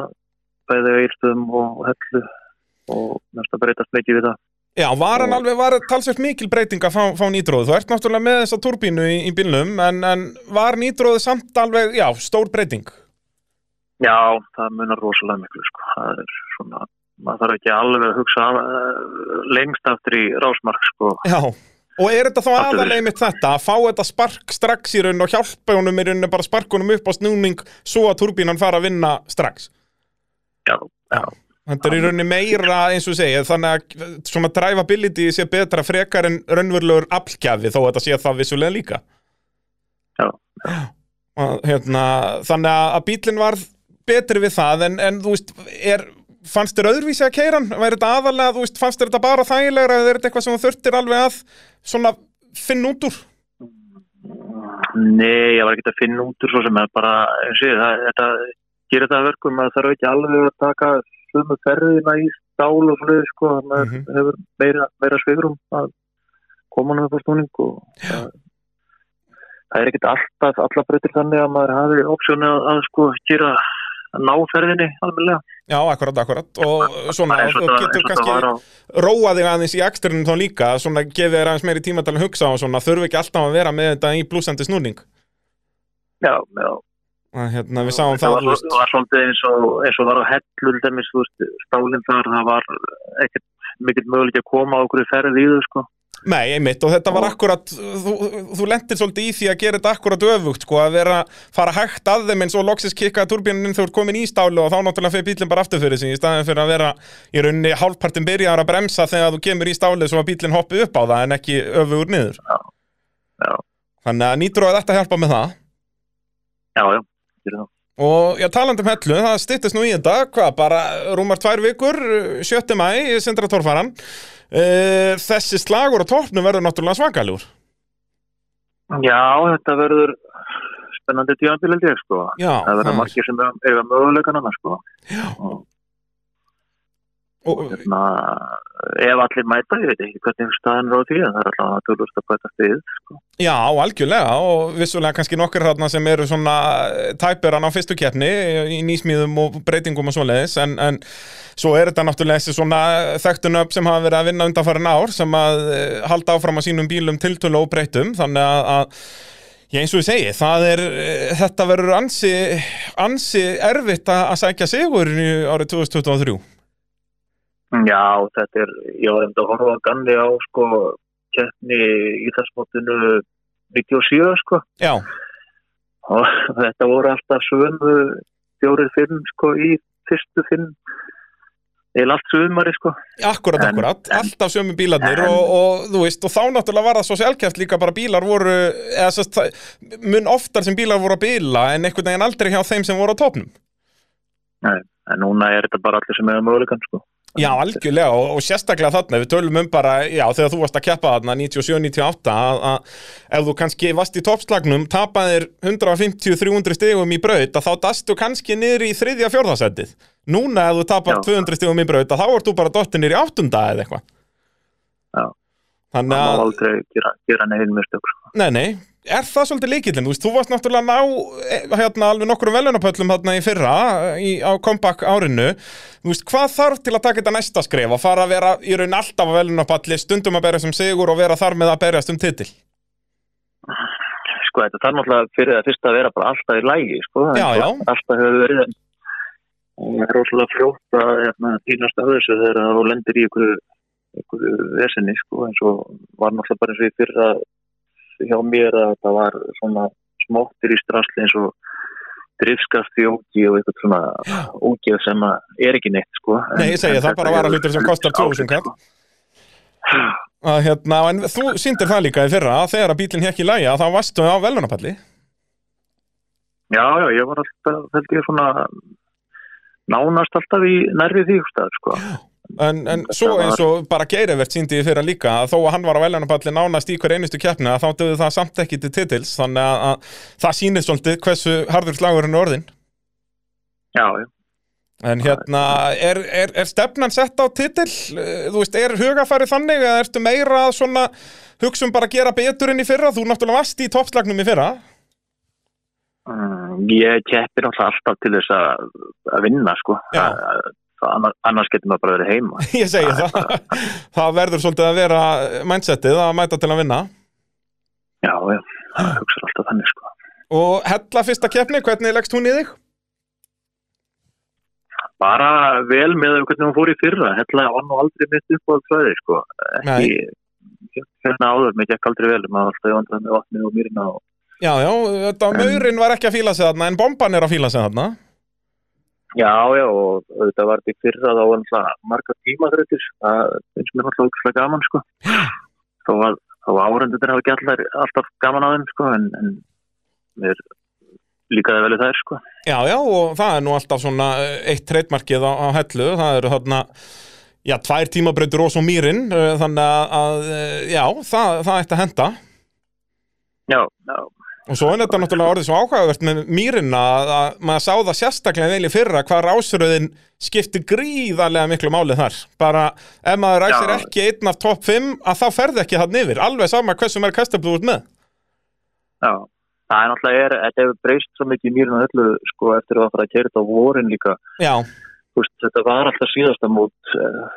bæði eilstöðum og hellu og næst að breytast mikið við það já, var hann alveg, var talsveit mikil breyting að fá, fá nýtróð. Þú ert náttúrulega með þessa turbínu í, í bílnum, en, en var nýtróð samt alveg, já, stór breyting? Já, það munar rosalega miklu sko það er svona maður þarf ekki alveg að hugsa uh, lengst aftur í rásmark sko. Já, og er þetta þá aðalega mitt þetta að fá þetta spark strax í raun og hjálpa honum í raun bara sparkunum upp á snúning svo að turbínan fara að vinna strax? Já, já, Þetta er í rauninni meira eins og segja þannig að eh, svona drivability sé betra frekar en raunverulegur aflgjafi þó að þetta sé það vissulega líka. Já, Og, hérna, þannig að- bílinn varð betri við það en, en þú veist, er, fannst þér öðruvísi að keira hann? Væri þetta aðalega, þú veist, fannst þér þetta bara þægilegra eða er þetta eitthvað sem þú þurftir alveg að svona finna út úr? Nei, ég var ekki að finna út úr svo sem er bara, eins og ég, þetta gerir þetta að verkum að það þarf ekki alveg að taka sömu ferðina í stál og svona, sko, þannig að Mhm. það hefur meira, meira svigrum að koma hann á snúning og það, það er ekkert alltaf, alla breytir þannig að maður hafi opsjónu að, að sko, gera að ná ferðinni alveg Já, akkurat, akkurat. Og svona, eins og þú getur kannski á róa þig aðeins í ekstrinu þá líka, svona gefið þér aðeins meiri tíma til að hugsa og svona, þurfi ekki alltaf að vera með þetta í blúsandi snúning? Já, já, að, hérna, við sáum það það, var, það var svolítið eins og, eins og var á hellu til dæmis, þú veist, stálinn þar það var ekkert mikill möguleik að koma á okkur ferð í þau, sko Nei, einmitt, og þetta var akkurat þú, þú lendir svolítið í því að gera þetta akkurat öfugt, sko, að vera, fara hægt að þeim eins og loksins kikkaði turbínunin þegar þú ert komin í stálu og þá náttúrulega fyrir bílinn bara aftur fyrir sig í staðin fyrir að vera í rauninni hálfpartin byrjaðar að bremsa þegar þú kemur í stálu svo að bílinn hoppi upp á það en ekki öfugur niður. Já. Þannig að nýtur að þetta hjálpa með það. Já, já, gerir það Og já, talandi um hellu, það styttist nú í þetta, hvað, bara rúmar tvær vikur, 7. mæ, Sindra Torfaran. Uh, þessi slagur á toppnum verður náttúrulega svakaljúr. Já, þetta verður spennandi ég, sko það verður margir sem eiga möguleikan annars, sko Já. og Og, hérna, ef allir mæta, ég veit ekki hvernig staðan er á því, en það er alltaf að tölvust að bæta stið, sko já, algjörlega og vissulega kannski nokkur þarna sem eru svona tæpiran á fyrstu keppni í nýsmíðum og breytingum og svoleiðis en, en svo er þetta náttúrulega þessi svona þekktun upp sem hafa verið að vinna undanfærin ár sem að eh, halda áfram á sínum bílum tiltölu og breytum þannig að, að Já, eins og ég segi, það er, eh, þetta verður ansi, ansi erfitt að að sækja sigur árið 2023. Já, þetta er, ég var enda að horfa ganni á, sko, keppni í þessmótinu 97, sko. Já, og þetta voru alltaf sömu fjórir fimm, sko, í fyrstu fimm. Eða allt sömari, sko. Akkurat, En- akkurat, alltaf sömu bílarnir en- og, og þú veist, og þá náttúrulega var það svo sjálfkjæft líka bara bílar voru, eða það- mun oftar sem bílar voru að bíla en einhvern veginn aldrei hjá þeim sem voru á topnum. Nei, en núna er þetta bara allir sem eiga möguleikan, sko Já, algjörlega og, og sérstaklega þarna, við tölum um bara, já, þegar þú varst að keppa þarna 97-98 að, að ef þú kannski varst í toppslagnum, tapaðir 150-300 stegum í braut, að þá dastu kannski niður í þriðja fjórðasettið. Núna ef þú tapar Já. 200 stegum í braut, að þá ert þú bara dottin niður í áttunda eða eitthvað. Já. Þannig það má að, aldrei gera, gera neginn mistök, sko nei, nei, er það svolítið líkillin? Þú veist, þú varst náttúrulega ná, eh, hérna, alveg nokkru velunapöllum hérna í fyrra, í, á comeback árinu. Þú veist, hvað þarf til að taka þetta næsta skref? Að fara að vera í raun alltaf á velunapalli, stundum að berja sem sigur og vera þar með að berjast um titil? sko þetta þarf náttúrulega fyrir það fyrst að vera bara alltaf í lægi sko, Já, já. alltaf hefur verið en það er rosalega fljótt að hérna, týnast af þessu þegar þú lendir í ykkur vesenni sko, hjá mér að það var svona smóttir í strasli eins og drifskast í ógi og eitthvað svona ógið sem að er ekki neitt sko. Nei, ég segi það, bara vara hlutir sem kostar 2000 kall. Að, hérna, en þú sýndir það líka í fyrra að þegar að bílinn hekk í lægi að þá varstu á velunapalli. Já, já, ég var alltaf, held ég svona nánast alltaf í nærri því sko. En, en svo eins og bara Geirivert síndi í fyrra líka að þó að hann var á velunapalli nánast í hver einustu keppni að þá döðu það samt ekki til titils þannig að, að það sýnir svolítið hversu harður slagurinn er orðin. Já, já. En hérna, er, er, er stefnan sett á titil? Eh, Þú veist, er hugafærið þannig eða ertu meira að svona hugsa um bara að gera betur enn í fyrra? Þú náttúrulega varst í toppslagnum í fyrra. Mm, Ég keppi náttúrulega alltaf til þess að, að vinna, sko. Já. Það, það, annars, getur maður bara verið heima. Ég segi það. það verður svolítið að vera mindsetið að mæta til að vinna. Já, já, það hugsa alltaf þannig, sko. Og hella fyrsta keppni, hvernig leggst hún í þig? bara vel með hvernig hún fór í fyrra hella var nú aldrei mitt upp á fræði sko. ekki hérna áður mér gekk aldrei vel maður alltaf vandræði með vatni og mýrina og... Já, já, þetta maurin var ekki að fíla sig þarna en bomban er að fíla sig þarna Já, já, og þetta var því fyrra þá var náttúrulega marga tímaþröytir það finnst mér náttúrulega ógæslega gaman sko. þá var, var áhendur hafa ekki allar, alltaf gaman á þeim sko, en, en mér líkaði vel í þær sko. Já, já, og það er nú alltaf svona eitt treytmarkið á, á hellu, það eru þarna já, tvær tímabrautur og svo mýrin þannig að, já, það, það ætti að henda. Já, já Og svo er þetta náttúrulega orðið svo áhugavert með mýrina að, að maður sá það sérstaklega vel í fyrra hvað rásröðin skiptir gríðarlega miklu málið þar. Bara ef maður ræsir ekki einn af topp 5 að þá ferði ekki það nifir. Alveg sama hversu maður kastablu út með. Já, það er náttúrulega, er, þetta hefur breyst svo mikið í mýrinu öllu sko eftir að fara að kera þetta á vorin líka. Já. Veist, þetta var alltaf síðasta mút uh,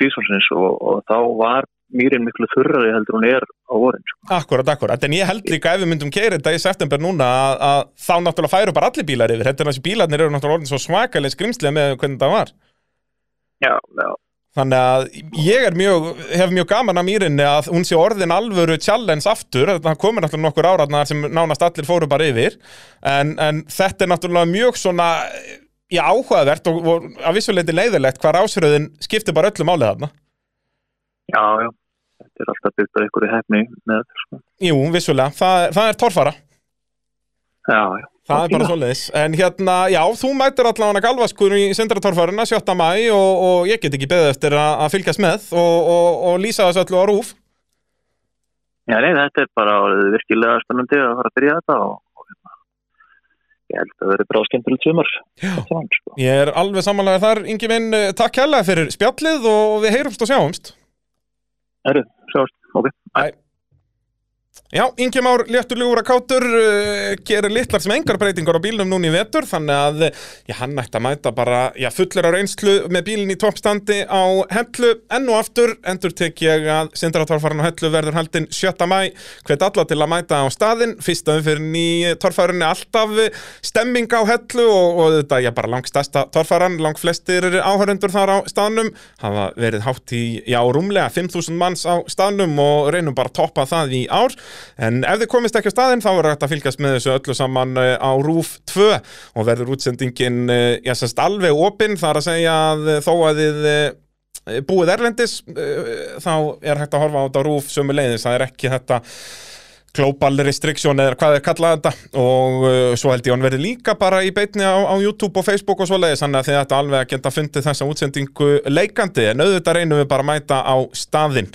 síðsvarsins og, og þá var mýrin miklu þurrari heldur hún er á vorin sko. Akkurat, akkurat, en ég held líka ef við myndum keira þetta í september núna að, að þá náttúrulega færu bara allir bílar yfir. Þetta er þessi bílarnir eru náttúrulega orðin svo svakalega skrimslega með hvernig það var. Já, já. Þannig að ég mjög, hef mjög gaman að mýrinni að hún sé orðin alvöru challenge aftur, það komir náttúrulega nokkur áratnar sem nánast allir fóru bara yfir. En, en þetta er náttúrulega mjög svona, já áhugavert og, og að vissuleiti leiðilegt hvað rásröðin skiptir bara öllu málið þarna. Já, já þetta er alltaf byggt á einhverju hefni með þetta sko. Jú, vissulega, það, það er torfara. Já, já. Það er bara svo leiðis, en hérna, já, þú mætir allavega galvaskur í sendratorfarina 7. mæ og, og ég get ekki beðið eftir að, fylgjast með og, og, og lýsa þessu öllu á rúf. Já, nei, þetta er bara virkilega spennandi að fara að byrja þetta og hérna, ég held að það verður skemmtilegt sumar Saman, sko. Ég er alveg samanlega þar, Ingi minn, takk hella fyrir spjallið og við heyrumst og sjáumst Herru, sjáumst, ok, bye Já, Ingi Már létturljúra kátur uh, gerir litlar sem engar breytingar á bílnum núni í vetur þannig að já, hann ætti að mæta bara já, fullur á reynslu með bílinn í toppstandi á hellu. Enn og aftur endur tek ég að sindratorfarinn á hellu verður haldinn 7. mæ hvet alla til að mæta á staðinn. Fyrsta umfyrin í torfarinni alltaf stemming á hellu og, og þetta er bara langt stærsta torfaran langt flestir áhörundur þar á staðnum hafa verið hátt í, já, rúmlega 5.000 manns á staðnum og reynum bara að toppa það í ár En ef þið komist ekki á staðinn þá verður þetta að fylgjast með þessu öllu saman á RÚF 2 og verður útsendingin já, sérst, alveg opinn þar að segja að þó að þið búið erlendis þá er hægt að horfa á þetta RÚF sömu leiðis, það er ekki þetta global restriction eða hvað er kallað þetta. Og uh, svo held ég að hann verði líka bara í beitni á, á YouTube og Facebook og svo leiðis þannig að þið ætta alveg að geta fundið þessa útsendingu leikandi. En auðvitað reynum við bara að mæta á staðinn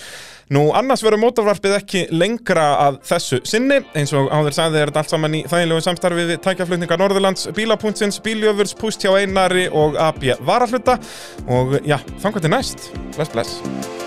Nú annars verður mótorvarpið ekki lengra að þessu sinni, eins og áður sagði er þetta allt saman í þægilegu samstarfi við tækjaflutningar Norðurlands, Bílapunktins, Bíljöfurs, Púst hjá Einari og AB Varafluta og já, þannig að þetta er næst. Bless, bless.